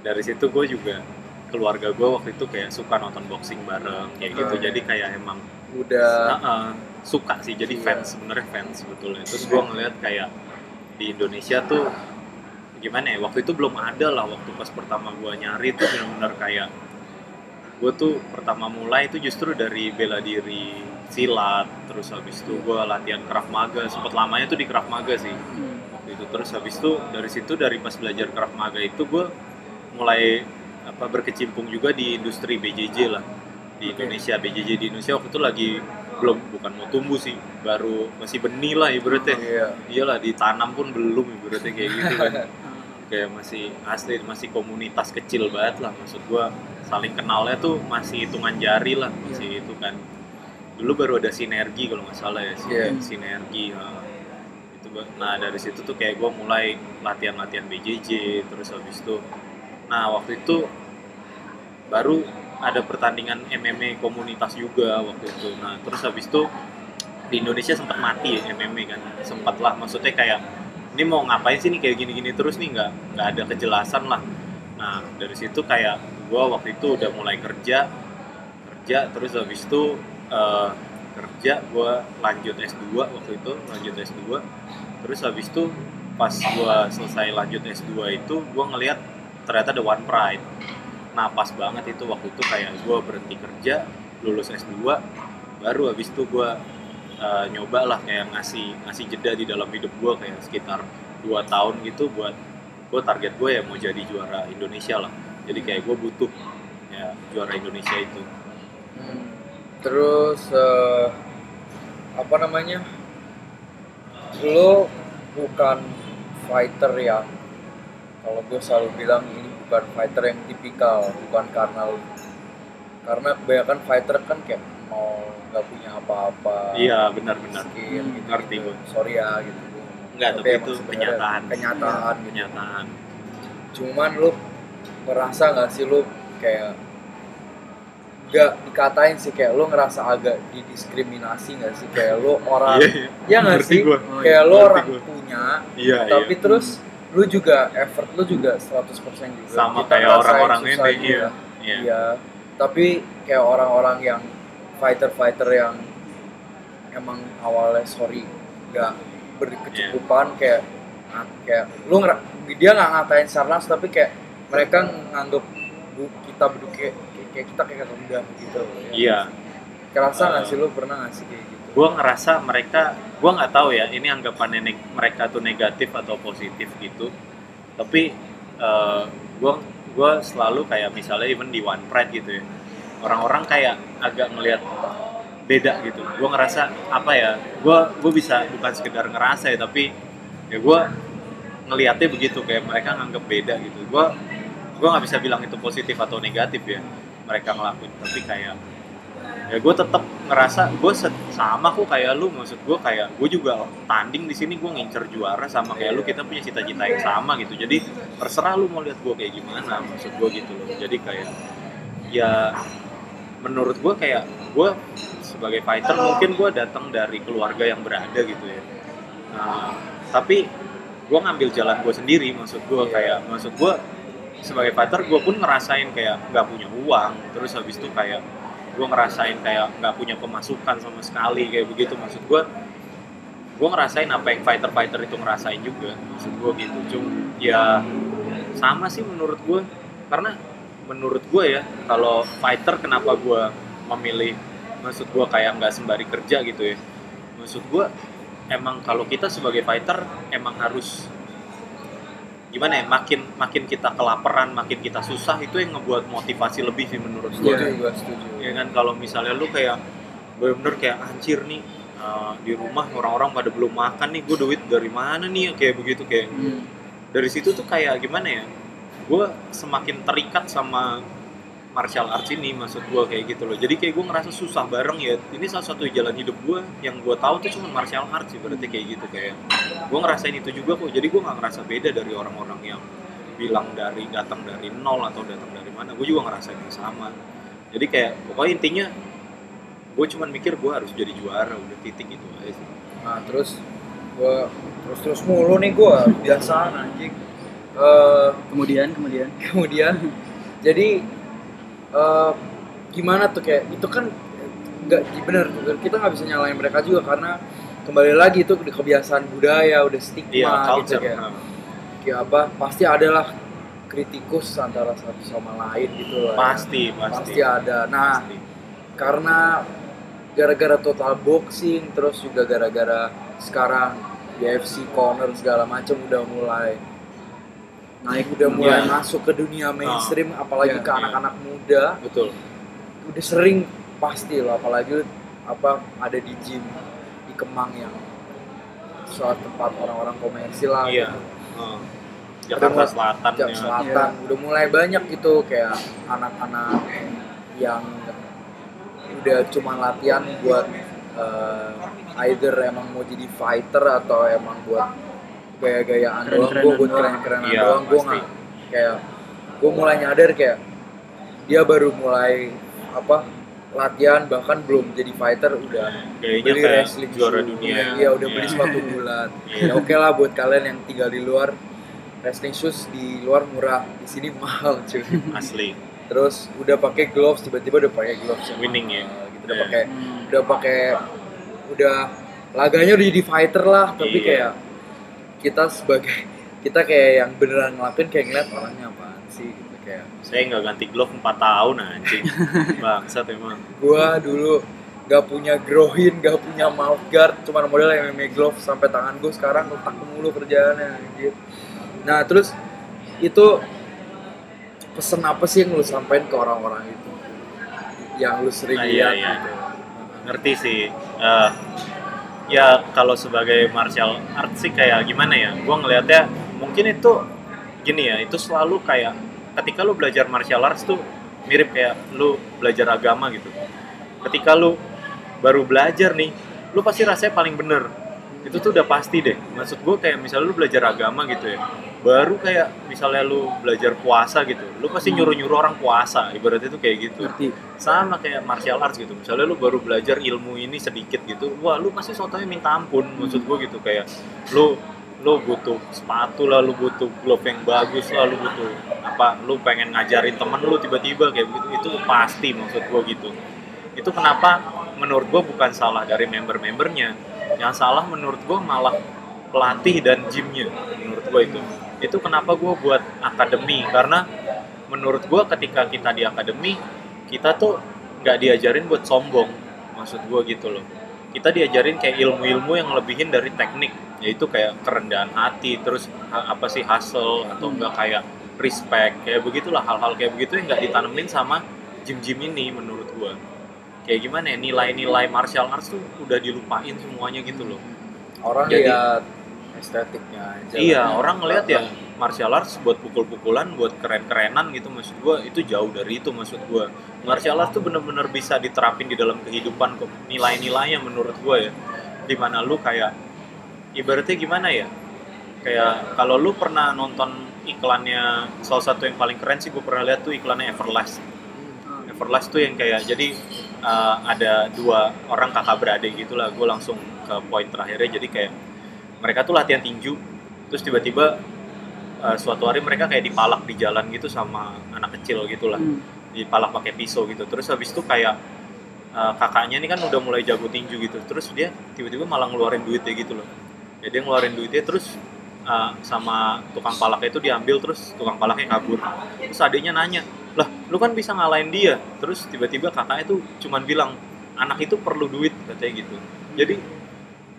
dari situ gue juga keluarga gue waktu itu kayak suka nonton boxing bareng kayak gitu. Iya. Jadi kayak emang udah uh-uh, suka sih. Jadi Iya. fans sebenarnya fans sebetulnya. Terus gue ngeliat kayak di Indonesia tuh gimana ya waktu itu belum ada lah waktu pas pertama gue nyari tuh benar-benar kayak gue tuh pertama mulai itu justru dari bela diri silat terus habis itu gue latihan krav maga. Sempet lamanya tuh di krav maga sih. Waktu itu. Terus habis itu dari situ dari pas belajar krav maga itu gue mulai apa berkecimpung juga di industri BJJ lah. Di Indonesia BJJ di Indonesia waktu itu lagi belum bukan mau tumbuh sih. Baru masih benih lah ibaratnya. Iya. Iyalah ditanam pun belum ibaratnya kayak gitu kan kayak masih asli masih komunitas kecil banget lah. Maksud gua saling kenalnya tuh masih hitungan jari lah masih itu kan. Dulu baru ada sinergi kalau nggak salah ya Iya. sinergi ha. itu Ba- nah dari situ tuh kayak gua mulai latihan latihan BJJ terus habis itu nah waktu itu baru ada pertandingan MMA komunitas juga waktu itu. Nah terus habis itu di Indonesia sempat mati ya MMA kan sempat lah. Maksudnya kayak ini mau ngapain sih nih kayak gini-gini terus nih? Nggak nggak ada kejelasan lah. Nah dari situ kayak gue waktu itu udah mulai kerja kerja terus habis itu eh, kerja gue lanjut S2 waktu itu lanjut S2 terus habis itu pas gue selesai lanjut S2 itu gue ngelihat ternyata ada One Pride. Nah pas banget itu waktu itu kayak gue berhenti kerja lulus S2 baru habis itu gue uh, nyoba lah kayak ngasih ngasih jeda di dalam hidup gue kayak sekitar dua tahun gitu buat gue target gue ya mau jadi juara Indonesia lah. Jadi kayak gue butuh ya juara Indonesia itu. Hmm. terus eh, apa namanya? Lo bukan fighter yang kalau gue selalu bilang ini bukan fighter yang tipikal bukan karena karena kebanyakan fighter kan kayak mau nggak punya apa-apa iya benar-benar skill gitu, ngerti gitu. gue. sorry ya gitu gua. Enggak, tapi emang itu kenyataan. kenyataan gitu. kenyataan cuman lu ngerasa nggak sih lu kayak nggak dikatain sih kayak lu ngerasa agak didiskriminasi nggak sih kayak lu orang iya iya ya nggak sih gua. kayak lu orang gua. punya iya tapi iya. terus lu juga effort lu juga 100% juga sama Kita kayak orang-orang ini iya iya Iya, tapi kayak orang-orang yang fighter-fighter yang emang awalnya sorry nggak berkecukupan kayak ah, kayak lu ngera- dia nggak ngatain Sarnas tapi kayak mereka nganggep bu- kita berdua kayak, kayak kita kayak rendah gitu ya. iya Kerasa nggak Eh, sih lu pernah nggak sih kayak gitu? gue ngerasa mereka gue nggak tahu ya ini anggapannya neg- mereka tuh negatif atau positif gitu tapi gue gue selalu kayak misalnya even di One Pride gitu ya orang-orang kayak agak ngelihat beda gitu. Gue ngerasa apa ya gue gue bisa bukan sekedar ngerasa ya tapi ya gue ngelihatnya begitu kayak mereka nganggep beda gitu. Gue gue nggak bisa bilang itu positif atau negatif ya mereka ngelakuin. Tapi kayak ya gue tetap ngerasa gue sama kok kayak lu. Maksud gue kayak gue juga tanding di sini gue ngincer juara sama kayak lu. Kita punya cita-cita yang sama gitu. Jadi terserah lu mau lihat gue kayak gimana maksud gue gitu loh. Jadi kayak ya menurut gue kayak gue sebagai fighter mungkin gue datang dari keluarga yang berada gitu ya. Nah, tapi gue ngambil jalan gue sendiri maksud gue kayak maksud gue sebagai fighter gue pun ngerasain kayak nggak punya uang terus habis itu kayak gue ngerasain kayak nggak punya pemasukan sama sekali kayak begitu. Maksud gue gue ngerasain apa yang fighter fighter itu ngerasain juga maksud gue gitu. Cum ya sama sih menurut gue karena menurut gue ya kalau fighter kenapa gue memilih maksud gue kayak nggak sembari kerja gitu ya. Maksud gue emang kalau kita sebagai fighter emang harus gimana ya makin makin kita kelaparan makin kita susah itu yang ngebuat motivasi lebih sih menurut gue setuju ya kan kalau misalnya lu kayak bener-bener kayak anjir nih uh, di rumah orang-orang pada belum makan nih gue duit dari mana nih? Kayak begitu kayak. Hmm. dari situ tuh kayak gimana ya gue semakin terikat sama martial arts ini maksud gue kayak gitu loh. Jadi kayak gue ngerasa susah bareng ya. Ini salah satu jalan hidup gue yang gue tahu tuh cuma martial arts sih berarti kayak gitu kayak gue ngerasain itu juga kok. Jadi gue nggak ngerasa beda dari orang-orang yang bilang dari datang dari nol atau datang dari mana. Gue juga ngerasain yang sama. Jadi kayak pokoknya intinya gue cuman mikir gue harus jadi juara udah titik itu aja sih. Nah terus gue terus terus mulu nih gue biasa anjing Eh, Kemudian kemudian kemudian jadi eh, gimana tuh kayak itu kan nggak bener kita nggak bisa nyalain mereka juga karena kembali lagi itu udah kebiasaan budaya udah stigma iya gitu culture kayak, nah. kayak apa pasti adalah kritikus antara satu sama lain gitu lah ya. pasti pasti pasti ada nah Pasti. karena gara-gara total boxing terus juga gara-gara sekarang UFC corner segala macam udah mulai naik udah mulai Iya. masuk ke dunia mainstream apalagi Iya, ke iya. anak-anak muda betul udah sering pasti loh apalagi apa ada di gym di Kemang yang suatu tempat orang-orang komersil lah Iya. gitu. Heeh. Jakarta Udah Selatan Jam ya. Selatan udah mulai banyak gitu kayak anak-anak yang udah cuma latihan buat eh, either emang mau jadi fighter atau emang buat gaya-gayaan doang gue buat keren-kerenan Iya, doang gue nggak kayak gue mulai nyadar kayak dia baru mulai apa latihan bahkan belum jadi fighter udah Kayaknya beli wrestling juara shoe. dunia. iya udah Iya. beli sepatu bulat Iya. ya oke lah buat kalian yang tinggal di luar wrestling shoes di luar murah di sini mahal cuy Asli. terus udah pakai gloves tiba-tiba udah pakai gloves yang Winning ya. gitu udah Iya. pakai udah pakai udah laganya udah jadi fighter lah tapi Iya. kayak kita sebagai kita kayak yang beneran ngelakuin kayak ngeliat orangnya apaan sih gitu kayak Saya nggak ganti glove 4 tahun anjing. Bangsat emang. gua dulu gak punya groin, gak punya mouth guard, cuma model MMA glove sampai tangan gue sekarang retak mulu kerjaannya anjir. Nah terus itu pesen apa sih yang lu sampaikan ke orang-orang itu? Yang lu sering Nah, iya, lihat iya. gitu. Ngerti sih. Eh, ya kalau sebagai martial art sih kayak gimana ya? Gua ngelihatnya mungkin itu gini ya, itu selalu kayak ketika lu belajar martial arts tuh mirip kayak lu belajar agama gitu. Ketika lu baru belajar nih, lu pasti rasanya paling bener. Itu tuh udah pasti deh. Maksud gue kayak misalnya lu belajar agama gitu ya. Baru kayak misalnya lu belajar puasa gitu. Lu pasti nyuruh-nyuruh orang puasa. Ibaratnya tuh kayak gitu ngerti sama kayak martial arts gitu misalnya lu baru belajar ilmu ini sedikit gitu wah lu pasti sotonya minta ampun maksud gue gitu kayak lu lu butuh sepatu lah lu butuh glove yang bagus lah lu butuh apa lu pengen ngajarin temen lu tiba-tiba kayak begitu itu pasti maksud gue gitu itu kenapa menurut gue bukan salah dari member-membernya yang salah menurut gue malah pelatih dan gymnya menurut gue itu itu kenapa gue buat akademi? Karena menurut gue ketika kita di akademi kita tuh nggak diajarin buat sombong maksud gue gitu loh. Kita diajarin kayak ilmu-ilmu yang lebihin dari teknik yaitu kayak kerendahan hati terus apa sih hustle atau enggak kayak respect kayak begitulah hal-hal kayak begitu yang nggak ditanemin sama gym-gym ini menurut gue kayak gimana ya nilai-nilai martial arts tuh udah dilupain semuanya gitu loh. Orang Jadi- lihat estetiknya aja Iya, lah. orang ngelihat ya martial arts buat pukul-pukulan, buat keren-kerenan gitu maksud gua itu jauh dari itu maksud gua. Martial arts tuh bener-bener bisa diterapin di dalam kehidupan kok. Nilai-nilainya menurut gua ya. Di mana lu kayak ibaratnya gimana ya? Kayak kalau lu pernah nonton iklannya salah satu yang paling keren sih gue pernah lihat tuh iklannya Everlast. Everlast tuh yang kayak jadi uh, ada dua orang kakak beradik gitulah. Gue langsung ke poin terakhirnya jadi kayak mereka tuh latihan tinju. Terus tiba-tiba uh, suatu hari mereka kayak dipalak di jalan gitu sama anak kecil gitulah. Hmm. dipalak pakai pisau gitu. Terus habis itu kayak uh, kakaknya ini kan udah mulai jago tinju gitu. Terus dia tiba-tiba malah ngeluarin duitnya gitu loh. Ya dia ngeluarin duitnya terus uh, sama tukang palaknya itu diambil terus tukang palaknya kabur. Terus adiknya nanya lah lu kan bisa ngalahin dia. Terus tiba-tiba kakaknya tuh cuman bilang anak itu perlu duit katanya gitu. Jadi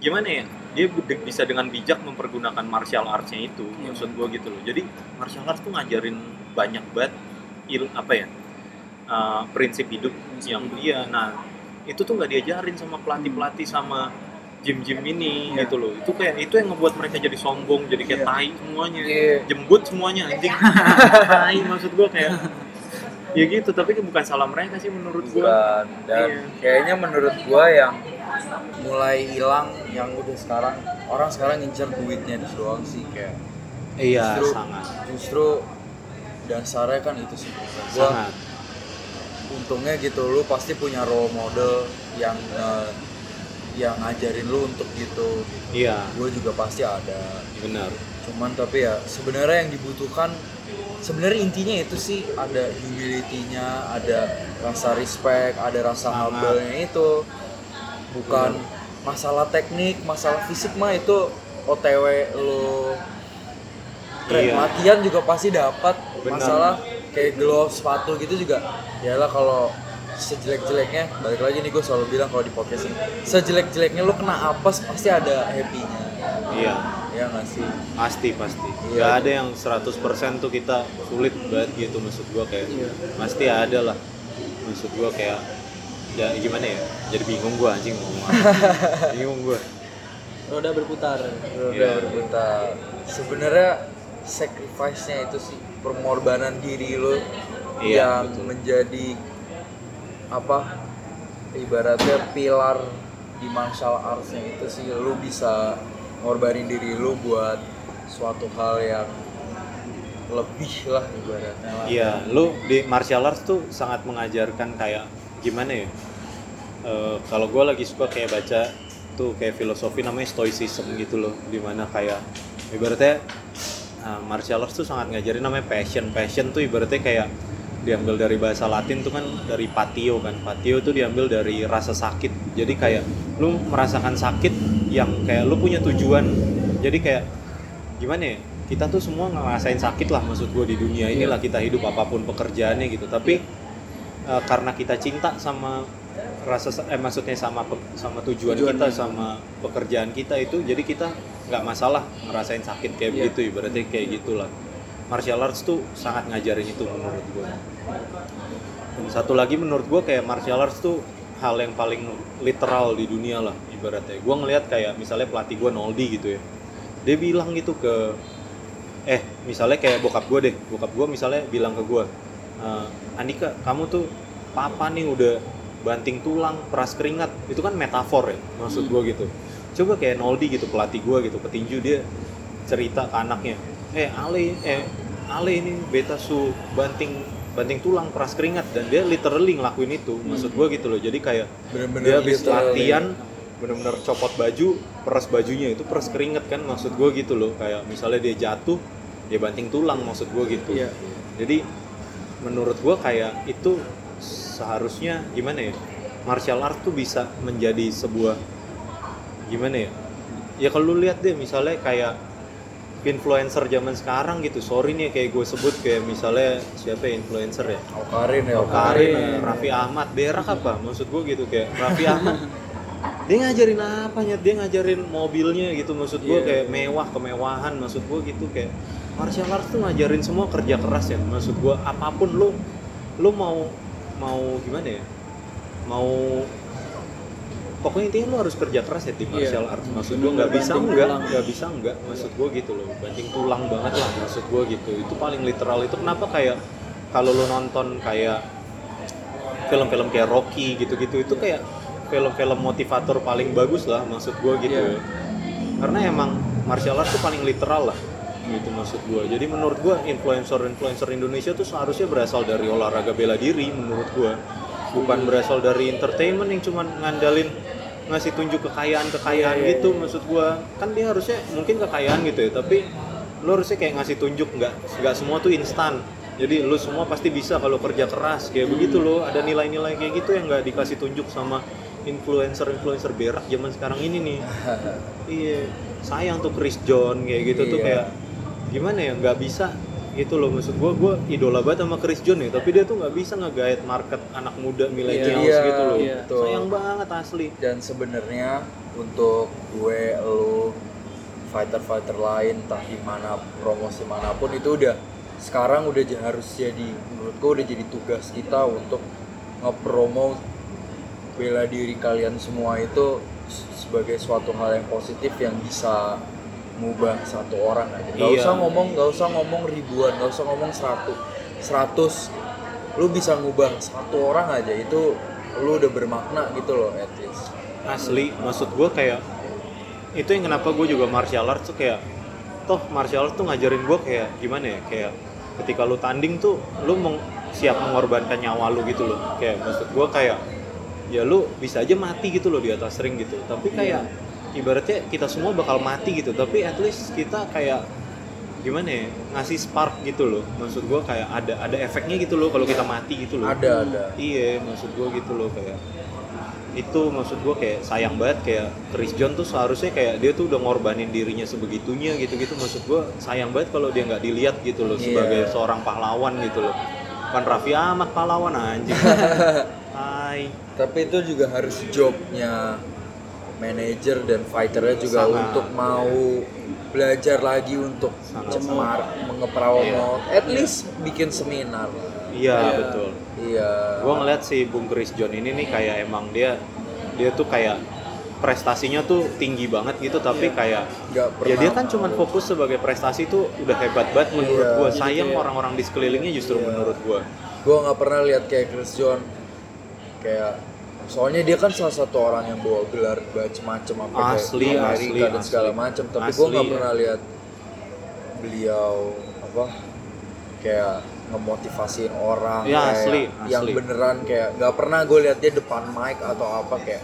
gimana ya dia bisa dengan bijak mempergunakan martial arts-nya itu Iya. maksud gue gitu loh jadi martial arts tuh ngajarin banyak banget il apa ya uh, prinsip hidup Prinsip yang hidup. iya nah itu tuh nggak diajarin sama pelatih pelatih sama gym-gym ini Iya. gitu loh itu kayak itu yang ngebuat mereka jadi sombong jadi kayak Iya. tai semuanya Iya. jembut semuanya anjing tai maksud gue kayak ya gitu tapi bukan salah mereka sih menurut gue bukan dan Iya. kayaknya menurut gua yang mulai hilang yang udah sekarang orang sekarang ngincer duitnya di doang sih kayak iya Justru- sangat. justru dasarnya kan itu sih. Gua sangat. untungnya gitu lu pasti punya role model yang eh, yang ngajarin lu untuk gitu. Iya. Gue juga pasti ada. Benar. Cuman tapi ya sebenarnya yang dibutuhkan sebenarnya intinya itu sih ada humility-nya ada rasa respect ada rasa humble-nya itu. Bukan masalah teknik masalah fisik mah itu otw lo Iya. Keren, latihan juga pasti dapat. Masalah kayak glove sepatu gitu juga yalah kalau sejelek-jeleknya balik lagi nih gue selalu bilang kalau di podcast ini sejelek-jeleknya lo kena apes pasti ada happy-nya iya ya nggak sih pasti pasti Iya. nggak ada yang 100% tuh kita sulit banget gitu maksud gua kayak Iya. pasti ada lah maksud gua kayak ya gimana ya jadi bingung gua anjing mau ngomong bingung gua Roda berputar. udah Iya. berputar sebenarnya sacrifice-nya itu sih pengorbanan diri lo Iya, yang betul. menjadi apa ibaratnya pilar di martial arts-nya itu sih lu bisa ngorbanin diri lu buat suatu hal yang lebih lah ibaratnya iya lu di martial arts tuh sangat mengajarkan kayak gimana ya Eh, kalau gua lagi suka kayak baca tuh kayak filosofi namanya stoicism gitu loh di mana kayak ibaratnya Nah, martial arts tuh sangat ngajarin namanya passion. Passion tuh ibaratnya kayak diambil dari bahasa Latin tuh kan dari patio kan. Patio tuh diambil dari rasa sakit. Jadi kayak lu merasakan sakit yang kayak lu punya tujuan. Jadi kayak gimana ya? Kita tuh semua ngerasain sakit lah maksud gue di dunia inilah kita hidup apa pun pekerjaannya gitu. Tapi eh, karena kita cinta sama rasa eh maksudnya sama sama tujuan, Tujuan kita kita. sama pekerjaan kita itu jadi kita nggak masalah ngerasain sakit kayak Iya. begitu ibaratnya kayak gitulah martial arts tuh sangat ngajarin itu menurut gue dan satu lagi menurut gue kayak martial arts tuh hal yang paling literal di dunia lah ibaratnya. Gue ngelihat kayak misalnya pelatih gue Noldi gitu ya. Dia bilang gitu ke eh misalnya kayak bokap gue deh. Bokap gue misalnya bilang ke gue "Eh, Andika kamu tuh papa nih udah banting tulang peras keringat. Itu kan metafor ya maksud gue gitu. Coba kayak Noldi gitu pelatih gue gitu petinju dia cerita ke anaknya eh Ale eh Ale ini beta su banting banting tulang peras keringat dan dia literally ngelakuin itu. Maksud gue gitu loh jadi kayak Bener-bener dia habis latihan bener-bener copot baju peras bajunya itu peras keringet kan maksud gue gitu loh. Kayak misalnya dia jatuh dia banting tulang maksud gue gitu. Iya. jadi menurut gue kayak itu seharusnya gimana ya martial art tuh bisa menjadi sebuah gimana ya? Ya kalau lu lihat deh misalnya kayak influencer zaman sekarang gitu sorry nih kayak gue sebut kayak misalnya siapa ya influencer ya Okarin ya Karin, Raffi Ahmad, berak apa? Maksud gue gitu kayak Raffi Ahmad. dia ngajarin apa Nyet? Dia ngajarin mobilnya gitu maksud gue Iya. kayak mewah, kemewahan maksud gue gitu kayak martial arts tuh ngajarin semua kerja keras ya. Maksud gue apa pun lu lu mau mau gimana ya? Mau pokoknya intinya lu harus kerja keras ya di martial arts. Maksud gue nggak bisa enggak nggak bisa enggak maksud gue gitu loh. Banting tulang banget lah maksud gue gitu. Itu paling literal. Itu kenapa kayak kalau lu nonton kayak film-film kayak Rocky gitu-gitu itu kayak film-film motivator paling bagus lah maksud gue gitu. Iya. karena emang martial arts tuh paling literal lah gitu maksud gue jadi menurut gue influencer-influencer Indonesia tuh seharusnya berasal dari olahraga bela diri menurut gue bukan berasal dari entertainment yang cuman ngandalin ngasih tunjuk kekayaan-kekayaan Iya, iya, gitu maksud gue kan dia harusnya mungkin kekayaan gitu ya tapi lo harusnya kayak ngasih tunjuk nggak nggak semua tuh instan. Jadi lo semua pasti bisa kalau kerja keras kayak begitu loh. Ada nilai-nilai kayak gitu yang nggak dikasih tunjuk sama influencer-influencer berak zaman sekarang ini nih. Iya sayang tuh Chris John kayak gitu tuh Iya. kayak gimana ya nggak bisa gitu loh maksud gue gue idola banget sama Chris John ya tapi dia tuh nggak bisa nge market anak muda millennials Iya, gitu loh iya. Betul. sayang banget asli dan sebenarnya untuk gue lo fighter-fighter lain entah di mana promosi mana pun itu udah sekarang udah harus jadi menurut gue udah jadi tugas kita untuk ngepromo bela diri kalian semua itu sebagai suatu hal yang positif yang bisa mengubah satu orang aja nggak Iya. usah ngomong nggak usah ngomong ribuan nggak usah ngomong seratus. Seratus lu bisa ngubah satu orang aja itu lu udah bermakna gitu loh at least. Asli maksud gue kayak itu yang kenapa gue juga martial arts tuh kayak toh martial arts tuh ngajarin gue kayak gimana ya kayak ketika lu tanding tuh lu meng- siap mengorbankan nyawa lu gitu loh. Kayak maksud gue kayak ya lu bisa aja mati gitu loh di atas ring gitu. Tapi kayak ibaratnya kita semua bakal mati gitu. Tapi at least kita kayak gimana ya ngasih spark gitu loh. Maksud gue kayak ada ada efeknya gitu loh kalau kita mati gitu loh. Ada ada. Iya, maksud gue gitu loh kayak itu maksud gue kayak sayang banget kayak Chris John tuh seharusnya kayak dia tuh udah ngorbanin dirinya sebegitunya gitu-gitu maksud gue sayang banget kalau dia nggak dilihat gitu loh Iya. sebagai seorang pahlawan gitu loh. Kan Raffi Ahmad pahlawan anjing. Hai. Tapi itu juga harus jobnya manajer dan fighternya juga Sangat. untuk mau belajar lagi untuk cemar mengepromote at least bikin seminar. Iya Iya. betul. Iya. Gue ngeliat si Bung Chris John ini nih kayak emang dia dia tuh kayak prestasinya tuh tinggi banget gitu tapi kayak nggak ya pernah. dia kan cuman fokus sebagai prestasi tuh udah hebat banget menurut Iya. gue Jadi sayang kayak- orang-orang di sekelilingnya justru Iya. menurut gue gue nggak pernah lihat kayak Chris John kayak soalnya dia kan salah satu orang yang bawa gelar macem-macem apa kayak Asli, Amerika asli, dan asli. segala macam tapi gue nggak ya. pernah lihat beliau apa kayak ngemotivasiin orang Ya, kayak asli, yang asli. beneran kayak nggak pernah gue lihat dia depan mic atau apa kayak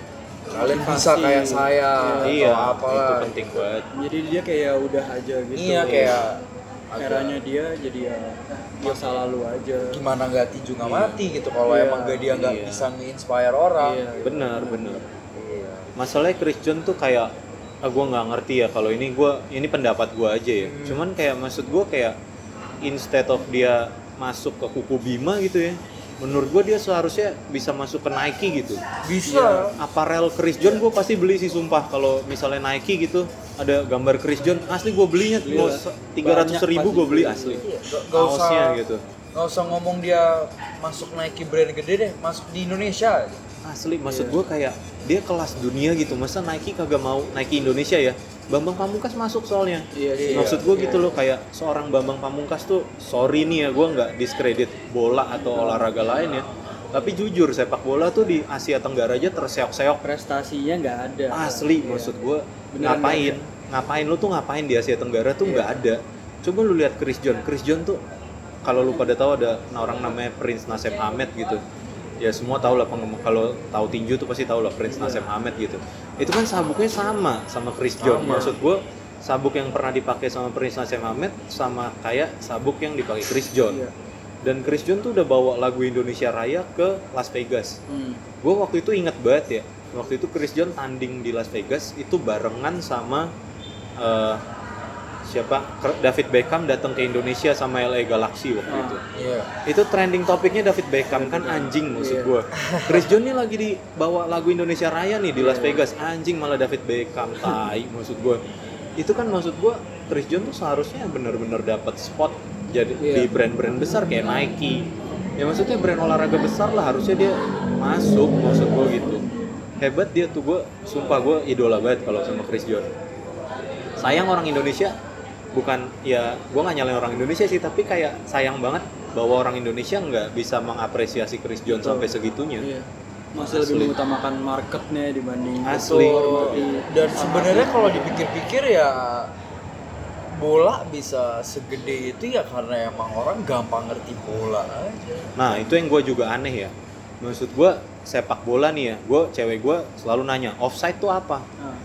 kalian bisa kayak saya iya atau itu apalah penting banget jadi dia kayak udah aja gitu iya kayak eranya dia jadi ya masa lalu aja gimana nggak tinju nggak mati gitu kalau Iya, emang gak dia nggak iya. bisa nge-inspire orang Iya. benar benar Iya. masalahnya Chris John tuh kayak ah, gue nggak ngerti ya kalau ini gue ini pendapat gue aja ya Hmm. cuman kayak maksud gue kayak instead of dia masuk ke kuku Bima gitu ya menurut gue dia seharusnya bisa masuk ke Nike gitu. Bisa. Aparel Chris John gue pasti beli sih sumpah. Kalau misalnya Nike gitu ada gambar Chris John asli gue belinya mau tiga ratus ribu gue beli asli. Iya, Gak, gak usah gitu. gak usah ngomong dia masuk Nike brand gede deh, masuk di Indonesia. Asli maksud gue kayak dia kelas dunia gitu. Masa Nike kagak mau Nike Indonesia ya Bambang Pamungkas masuk soalnya. Iya iya maksud gue gitu loh kayak seorang Bambang Pamungkas tuh sorry nih ya gue nggak diskredit bola atau olahraga lain ya. Tapi jujur sepak bola tuh di Asia Tenggara aja terseok-seok. Prestasinya nggak ada. Asli maksud gue Beneran ngapain? ngapain lu tuh ngapain di Asia Tenggara tuh nggak ada. Coba lu lihat Chris John. Chris John tuh kalau lu pada tahu ada orang namanya Prince Nasem Ahmed gitu ya semua tahu lah kalau tahu tinju tuh pasti tahu lah Prince Nasem Ahmed gitu itu kan sabuknya sama sama Chris John Sama. maksud gue sabuk yang pernah dipakai sama Prince Nasem Ahmed sama kayak sabuk yang dipakai Chris John Iya. dan Chris John tuh udah bawa lagu Indonesia Raya ke Las Vegas Hmm. gue waktu itu inget banget ya waktu itu Chris John tanding di Las Vegas itu barengan sama eh, siapa? David Beckham datang ke Indonesia sama LA Galaxy waktu Ah. itu. Iya. itu trending topiknya David Beckham kan anjing maksud Iya. gue Chris John nih lagi dibawa lagu Indonesia Raya nih di Las Vegas. Anjing malah David Beckham tai maksud gue itu kan maksud gue Chris John tuh seharusnya bener-bener dapat spot jadi Iya. di brand-brand besar kayak Nike. Ya maksudnya brand olahraga besar lah harusnya dia masuk maksud gue gitu. Hebat dia tuh gue sumpah gue idola banget kalau sama Chris John sayang orang Indonesia bukan ya gue nggak nyalain orang Indonesia sih tapi kayak sayang banget bahwa orang Indonesia nggak bisa mengapresiasi Chris John Betul. sampai segitunya Iya. Masih lebih Asli. mengutamakan marketnya dibanding Asli. hormati dan sebenarnya kalau dipikir-pikir ya bola bisa segede itu ya karena emang orang gampang ngerti bola aja Nah itu yang gue juga aneh ya. Maksud gue sepak bola nih ya, gue cewek gue selalu nanya offside tuh apa? Nah,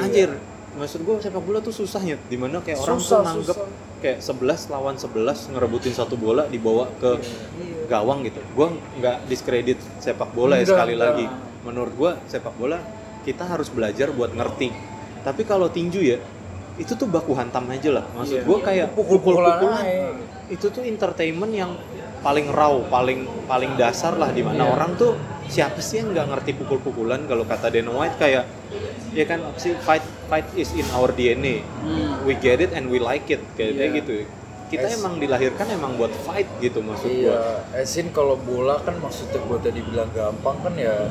Anjir, maksud gue sepak bola tuh susahnya. Di mana kayak orang Susah, tuh nanggep susah. kayak 11 lawan 11 ngerebutin satu bola dibawa ke Iya. gawang gitu. Gue nggak diskredit sepak bola ya sekali enggak. lagi. Menurut gue sepak bola kita harus belajar buat ngerti. Tapi kalau tinju ya itu tuh baku hantam aja lah. Maksud Iya. gue kayak Pukul-pukulan itu tuh entertainment yang paling raw, paling paling dasar lah di mana Iya. orang tuh siapa sih yang nggak ngerti pukul-pukulan kalau kata Dana White kayak ya kan apa sih fight fight is in our DNA. hmm. We get it and we like it kayak Iya. gitu. Kita Es- emang dilahirkan emang buat fight gitu maksud gua. Iya, Esin kalau bola kan maksudnya gue tadi bilang gampang kan ya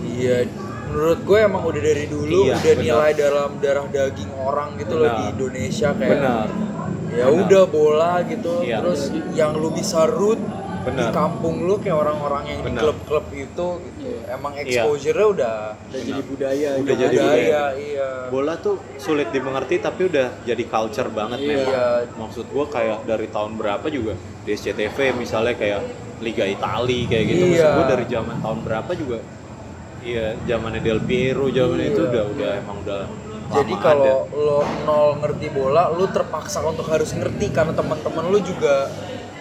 Iya, menurut gue emang udah dari dulu Iya, udah benar. nilai dalam darah daging orang gitu loh Benar. di Indonesia kayak Benar. ya udah bola gitu Iya. terus yang lu bisa root di Benar. kampung lu kayak orang-orang yang di Benar. klub-klub itu gitu emang Iya. exposure-nya udah udah jadi budaya Udah gitu. jadi budaya iya Bola tuh sulit dimengerti tapi udah jadi culture banget Iya. memang. Iya. Maksud gua kayak dari tahun berapa juga di SCTV misalnya kayak Liga Itali kayak gitu. Maksud Iya. gua dari zaman tahun berapa juga Iya, zamannya Del Piero, zaman itu Iya. udah udah emang udah jadi lama kalau ada. lo nol ngerti bola lu terpaksa untuk harus ngerti karena teman-teman lu juga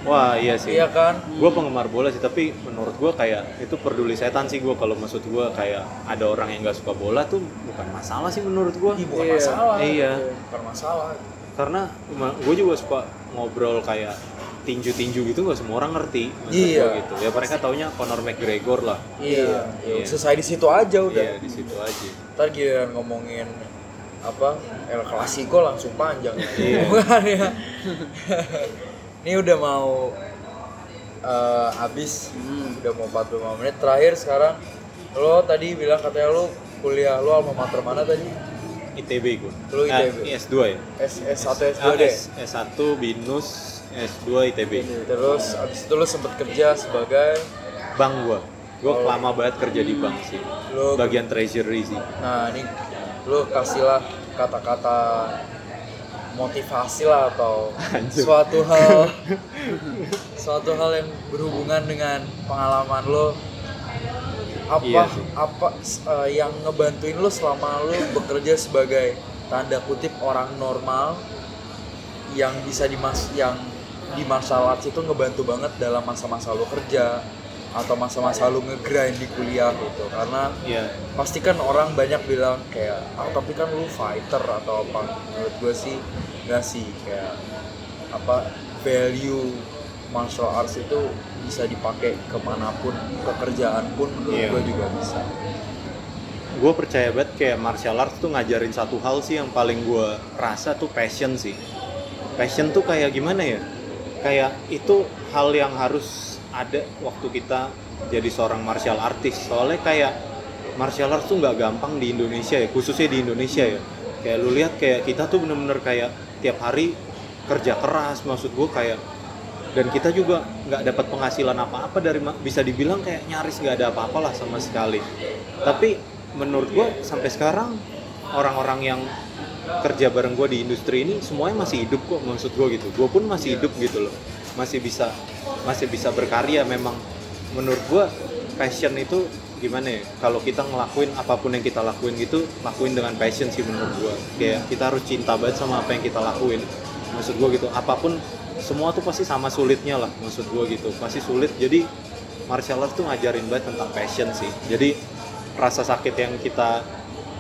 Wah, iya sih. iya kan Gue penggemar bola sih, tapi menurut gue kayak itu peduli setan sih gue kalau maksud gue kayak ada orang yang nggak suka bola tuh bukan masalah sih menurut gue. Ih, bukan Iya. masalah Iya. bukan masalah Karena gue juga suka ngobrol kayak tinju-tinju gitu nggak semua orang ngerti Iya. gitu. Ya mereka taunya Conor McGregor lah. iya, Iya. selesai di situ aja udah Iya di situ aja. ntar giliran ngomongin apa El Clasico langsung panjang Iya. bukan ya ini udah mau eh, habis Hmm. udah mau 45 menit terakhir sekarang lo tadi bilang katanya lo kuliah lo alma mater mana tadi ITB gue. Lu ITB. S2 ya. S S1 S2 Ah, deh S, S1 BINUS, S2 ITB. terus abis itu lo sempet kerja sebagai Bank gue. Gue Oh. lama banget kerja di bank sih. lo Bagian treasury sih. Nah ini lu kasihlah kata-kata motivasi lah atau Anjir. suatu hal suatu hal yang berhubungan dengan pengalaman lo apa Iya sih. apa eh, yang ngebantuin lo selama lo bekerja sebagai tanda kutip orang normal yang bisa dimas yang di martial arts itu ngebantu banget dalam masa-masa lo kerja atau masa-masa lo ngegrind di kuliah gitu. Karena Iya. pasti kan orang banyak bilang kayak ah tapi kan lu fighter atau apa. Menurut gue sih nggak sih. Kayak apa value martial arts itu bisa dipakai ke mana pun pekerjaan pun menurut Iya. gue juga bisa. Gue percaya banget kayak martial arts tuh ngajarin satu hal sih yang paling gue rasa tuh passion sih. Passion tuh kayak gimana ya? Kayak itu hal yang harus ada waktu kita jadi seorang martial artist. Soalnya kayak martial arts tuh nggak gampang di Indonesia ya khususnya di Indonesia ya. Kayak lu lihat kayak kita tuh bener-bener kayak tiap hari kerja keras maksud gue kayak dan kita juga nggak dapat penghasilan apa-apa dari bisa dibilang kayak nyaris nggak ada apa-apa lah sama sekali. Tapi menurut gue sampai sekarang orang-orang yang kerja bareng gue di industri ini semuanya masih hidup kok maksud gue gitu. Gue pun masih hidup gitu loh masih bisa masih bisa berkarya memang. Menurut gue passion itu gimana ya? Kalau kita ngelakuin apa pun yang kita lakuin gitu lakuin dengan passion sih menurut gue kayak kita harus cinta banget sama apa yang kita lakuin. Maksud gue gitu apa pun semua tuh pasti sama sulitnya lah maksud gue gitu. Pasti sulit jadi martial arts tuh ngajarin banget tentang passion sih. Jadi rasa sakit yang kita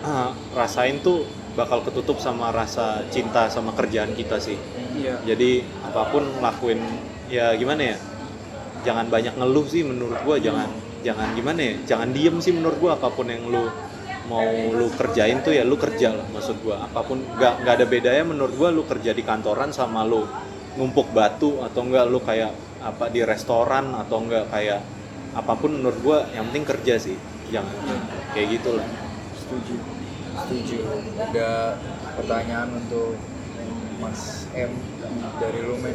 ah, rasain tuh bakal ketutup sama rasa cinta sama kerjaan kita sih. Iya. jadi apa pun lakuin ya gimana ya? Jangan banyak ngeluh sih menurut gua jangan jangan gimana ya? Jangan diem sih menurut gua apa pun yang lu mau lu kerjain tuh ya lu kerja lah maksud gua. Apa pun nggak nggak ada bedanya menurut gua lu kerja di kantoran sama lu numpuk batu atau enggak lu kayak apa di restoran atau enggak kayak apa pun menurut gua yang penting kerja sih. Jangan kayak gitulah setuju setuju. Ada pertanyaan untuk Mas M dari lu men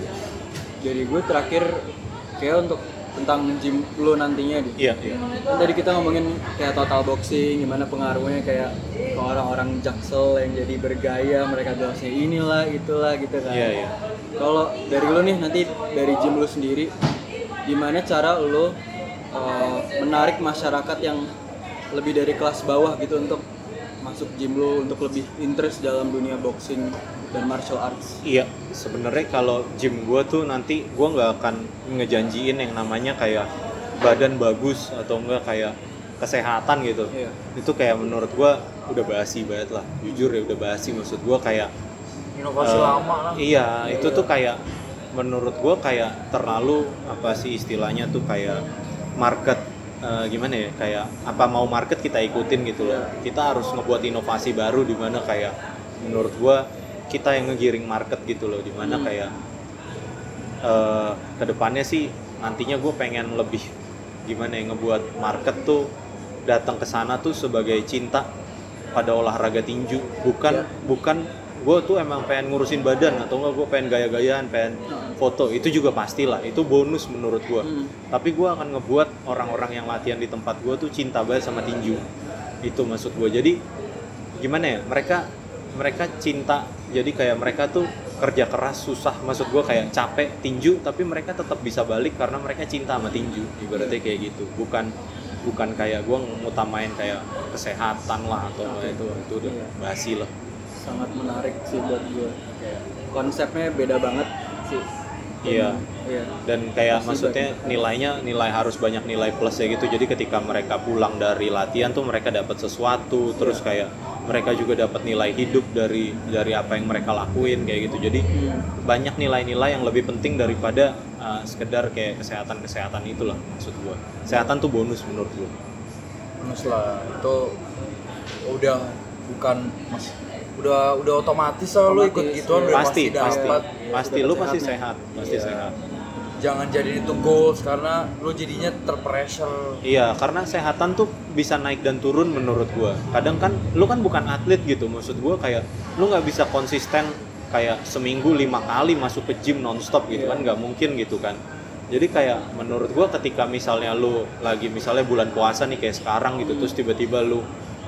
jadi gue terakhir kayak untuk tentang gym lu nantinya gitu iya. Iya kan tadi kita ngomongin kayak total boxing gimana pengaruhnya kayak ke orang-orang jaksel yang jadi bergaya mereka jelasnya inilah itulah gitu kan. Iya iya. Kalau dari lu nih nanti dari gym lu sendiri gimana cara lu uh, menarik masyarakat yang lebih dari kelas bawah gitu untuk masuk gym lu untuk lebih interest dalam dunia boxing dan martial arts Iya, sebenarnya kalau gym gue tuh nanti gue nggak akan ngejanjiin yang namanya kayak badan bagus atau enggak kayak kesehatan gitu. Iya. Itu kayak menurut gue udah basi banget lah. Jujur ya udah basi maksud gue kayak inovasi eh, lama lah Iya, itu tuh kayak menurut gue kayak terlalu apa sih istilahnya tuh kayak market eh, gimana ya kayak apa mau market kita ikutin gitu loh. Kita harus ngebuat inovasi baru di mana kayak menurut gue kita yang ngegiring market gitu loh di mana Hmm. kayak eh ke depannya sih nantinya gue pengen lebih gimana ya ngebuat market tuh datang ke sana tuh sebagai cinta pada olahraga tinju bukan Iya. bukan gue tuh emang pengen ngurusin badan atau enggak gue pengen gaya-gayaan pengen foto itu juga pastilah itu bonus menurut gue Hmm. tapi gue akan ngebuat orang-orang yang latihan di tempat gue tuh cinta banget sama tinju. Itu maksud gue jadi gimana ya mereka mereka cinta. Jadi kayak mereka tuh kerja keras susah. Maksud gue kayak capek tinju tapi mereka tetap bisa balik karena mereka cinta sama tinju. Ibaratnya kayak gitu. Bukan bukan kayak gue ngutamain kayak kesehatan lah atau itu itu udah Iya. basi lah sangat menarik sih buat gue konsepnya beda banget sih. Iya. iya. Dan kayak Pasti maksudnya nilainya nilai harus banyak nilai plus ya gitu. Jadi ketika mereka pulang dari latihan tuh mereka dapat sesuatu terus kayak mereka juga dapat nilai hidup dari dari apa yang mereka lakuin kayak gitu. Jadi Hmm. banyak nilai-nilai yang lebih penting daripada uh, sekedar kayak kesehatan kesehatan itulah maksud gua. Kesehatan tuh bonus menurut gua. Bonus lah. Itu udah bukan mas udah udah otomatis lah lu ikut gituan iya. udah pasti pasti pasti dapat pasti Iya, lu pasti sehat pasti Iya. sehat jangan jadi itu goals karena lu jadinya terpressure Iya, karena kesehatan tuh bisa naik dan turun menurut gua. Kadang kan lu kan bukan atlet gitu, maksud gua kayak lu nggak bisa konsisten kayak seminggu lima kali masuk ke gym nonstop gitu kan nggak mungkin gitu kan. Jadi kayak menurut gua ketika misalnya lu lagi misalnya bulan puasa nih kayak sekarang gitu, terus tiba-tiba lu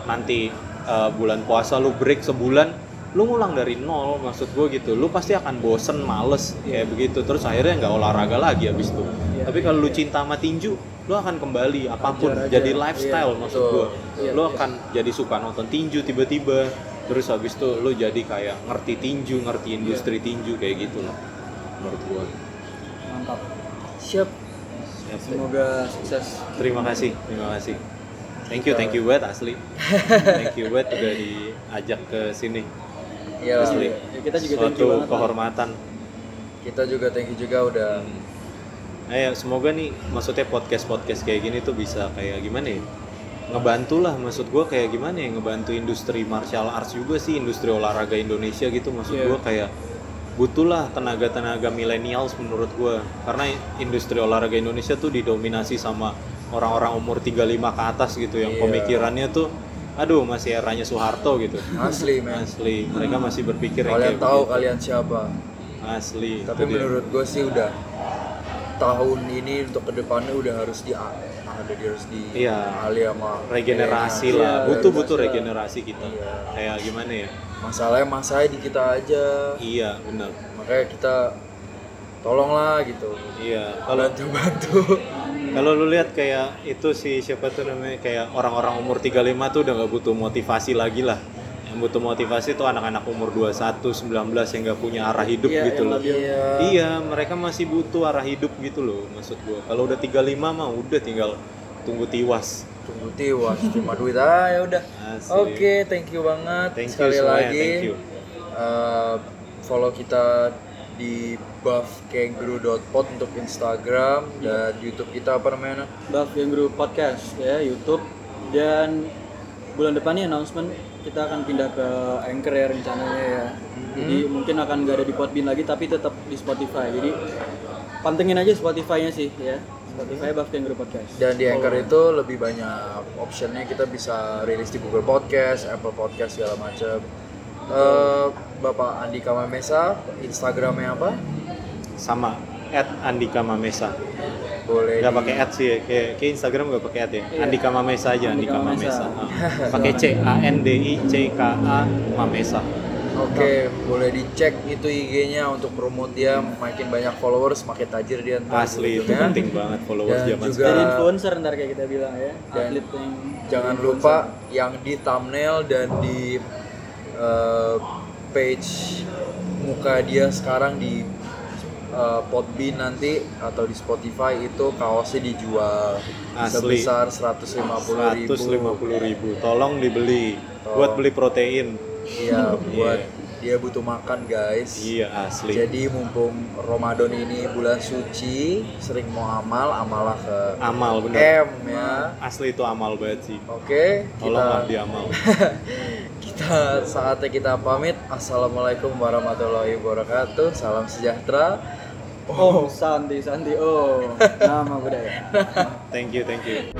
nanti uh, bulan puasa lu break sebulan, lu ngulang dari nol maksud gue gitu. Lu pasti akan bosen males kayak begitu. Terus akhirnya nggak olahraga lagi abis itu. Iya. tapi kalau lu cinta sama tinju lu akan kembali apa pun Ajar aja. jadi lifestyle Iya, maksud gue Iya, lu iya. akan jadi suka nonton tinju tiba-tiba. Terus habis itu lu jadi kayak ngerti tinju ngerti industri tinju kayak gitu loh menurut gue mantap. Siap. Semoga sukses. Terima kasih terima kasih thank you thank you banget asli. Thank you banget udah diajak ke sini. Ya asli. Ya, kita juga thank you suatu banget, kehormatan. Kita juga thank you juga udah Eh, semoga nih maksudnya podcast podcast kayak gini tuh bisa kayak gimana ya? Ngebantu lah maksud gua kayak gimana ya? Ngebantu industri martial arts juga sih industri olahraga Indonesia gitu. Maksud Iya. gua kayak butuh lah tenaga-tenaga millennials menurut gua. Karena industri olahraga Indonesia tuh didominasi sama orang-orang umur 35 ke atas gitu yang Iya. pemikirannya tuh aduh masih eranya Soeharto gitu. Asli men. Asli. Mereka masih berpikir yang kalian kayak tahu begitu. kalian siapa? Asli. Tapi menurut gue sih udah tahun ini untuk ke depannya udah harus di ada di harus di Iya. sama regenerasi milenial. lah. Iya, butuh regenerasi butuh regenerasi kita. Iya. kayak gimana ya? Masalahnya masanya di kita aja. Iya benar. Makanya kita tolonglah gitu. Iya kalau bantu bantu kalau lu lihat kayak itu si siapa tuh namanya kayak orang-orang umur 35 tuh udah nggak butuh motivasi lagi lah. Yang butuh motivasi tuh anak-anak umur 21 19 yang nggak punya arah hidup Iya, gitu loh. iya. Iya mereka masih butuh arah hidup gitu loh maksud gua. Kalau udah 35 mah udah tinggal tunggu tiwas. Tunggu tiwas cuma duit aja ya udah oke thank you banget Thank you sekali semuanya, lagi. thank you. Eh, follow kita di buffkangaroo.pod untuk Instagram dan YouTube kita apa namanya Buff Yang Group Podcast ya YouTube dan bulan depan nih announcement kita akan pindah ke Anchor ya rencananya ya. Jadi mungkin akan nggak ada di Podbean lagi tapi tetap di Spotify. Jadi pantengin aja Spotify-nya sih ya. Spotify Buff Kangaroo Podcast. Dan di Anchor itu lebih banyak optionnya kita bisa rilis di Google Podcast, Apple Podcast segala macam. Eh, Bapak Andika Mamesa, Instagramnya apa? sama at Andika Mamesa Boleh nggak di- pakai at sih kayak, kayak Instagram nggak pakai at ya Iya. Andika Mamesa aja Andika, Andika Mamesa, Mamesa. Ah. pakai C A N D I C K A Mamesa Oke, boleh dicek itu IG-nya untuk promote dia, makin banyak followers, makin tajir dia ntar asli itu penting banget followers Dan zaman juga- sekarang influencer ntar kayak kita bilang ya. Dan Atlet yang Jangan lupa yang di thumbnail dan di eh, page muka dia sekarang di eh, Podbean nanti atau di Spotify itu kaosnya dijual Asli. sebesar 150 ribu. 150 ribu tolong dibeli Tolong. buat beli protein Iya, buat dia butuh makan guys. iya asli Jadi mumpung Ramadan ini bulan suci, sering mau amal, amalah ke amal bener M ya. asli itu amal banget sih Oke, tolonglah kita diamal kita saatnya kita pamit. Assalamualaikum warahmatullahi wabarakatuh. Salam sejahtera. Oh, Santi, Santi. Oh, nama budaya. thank you thank you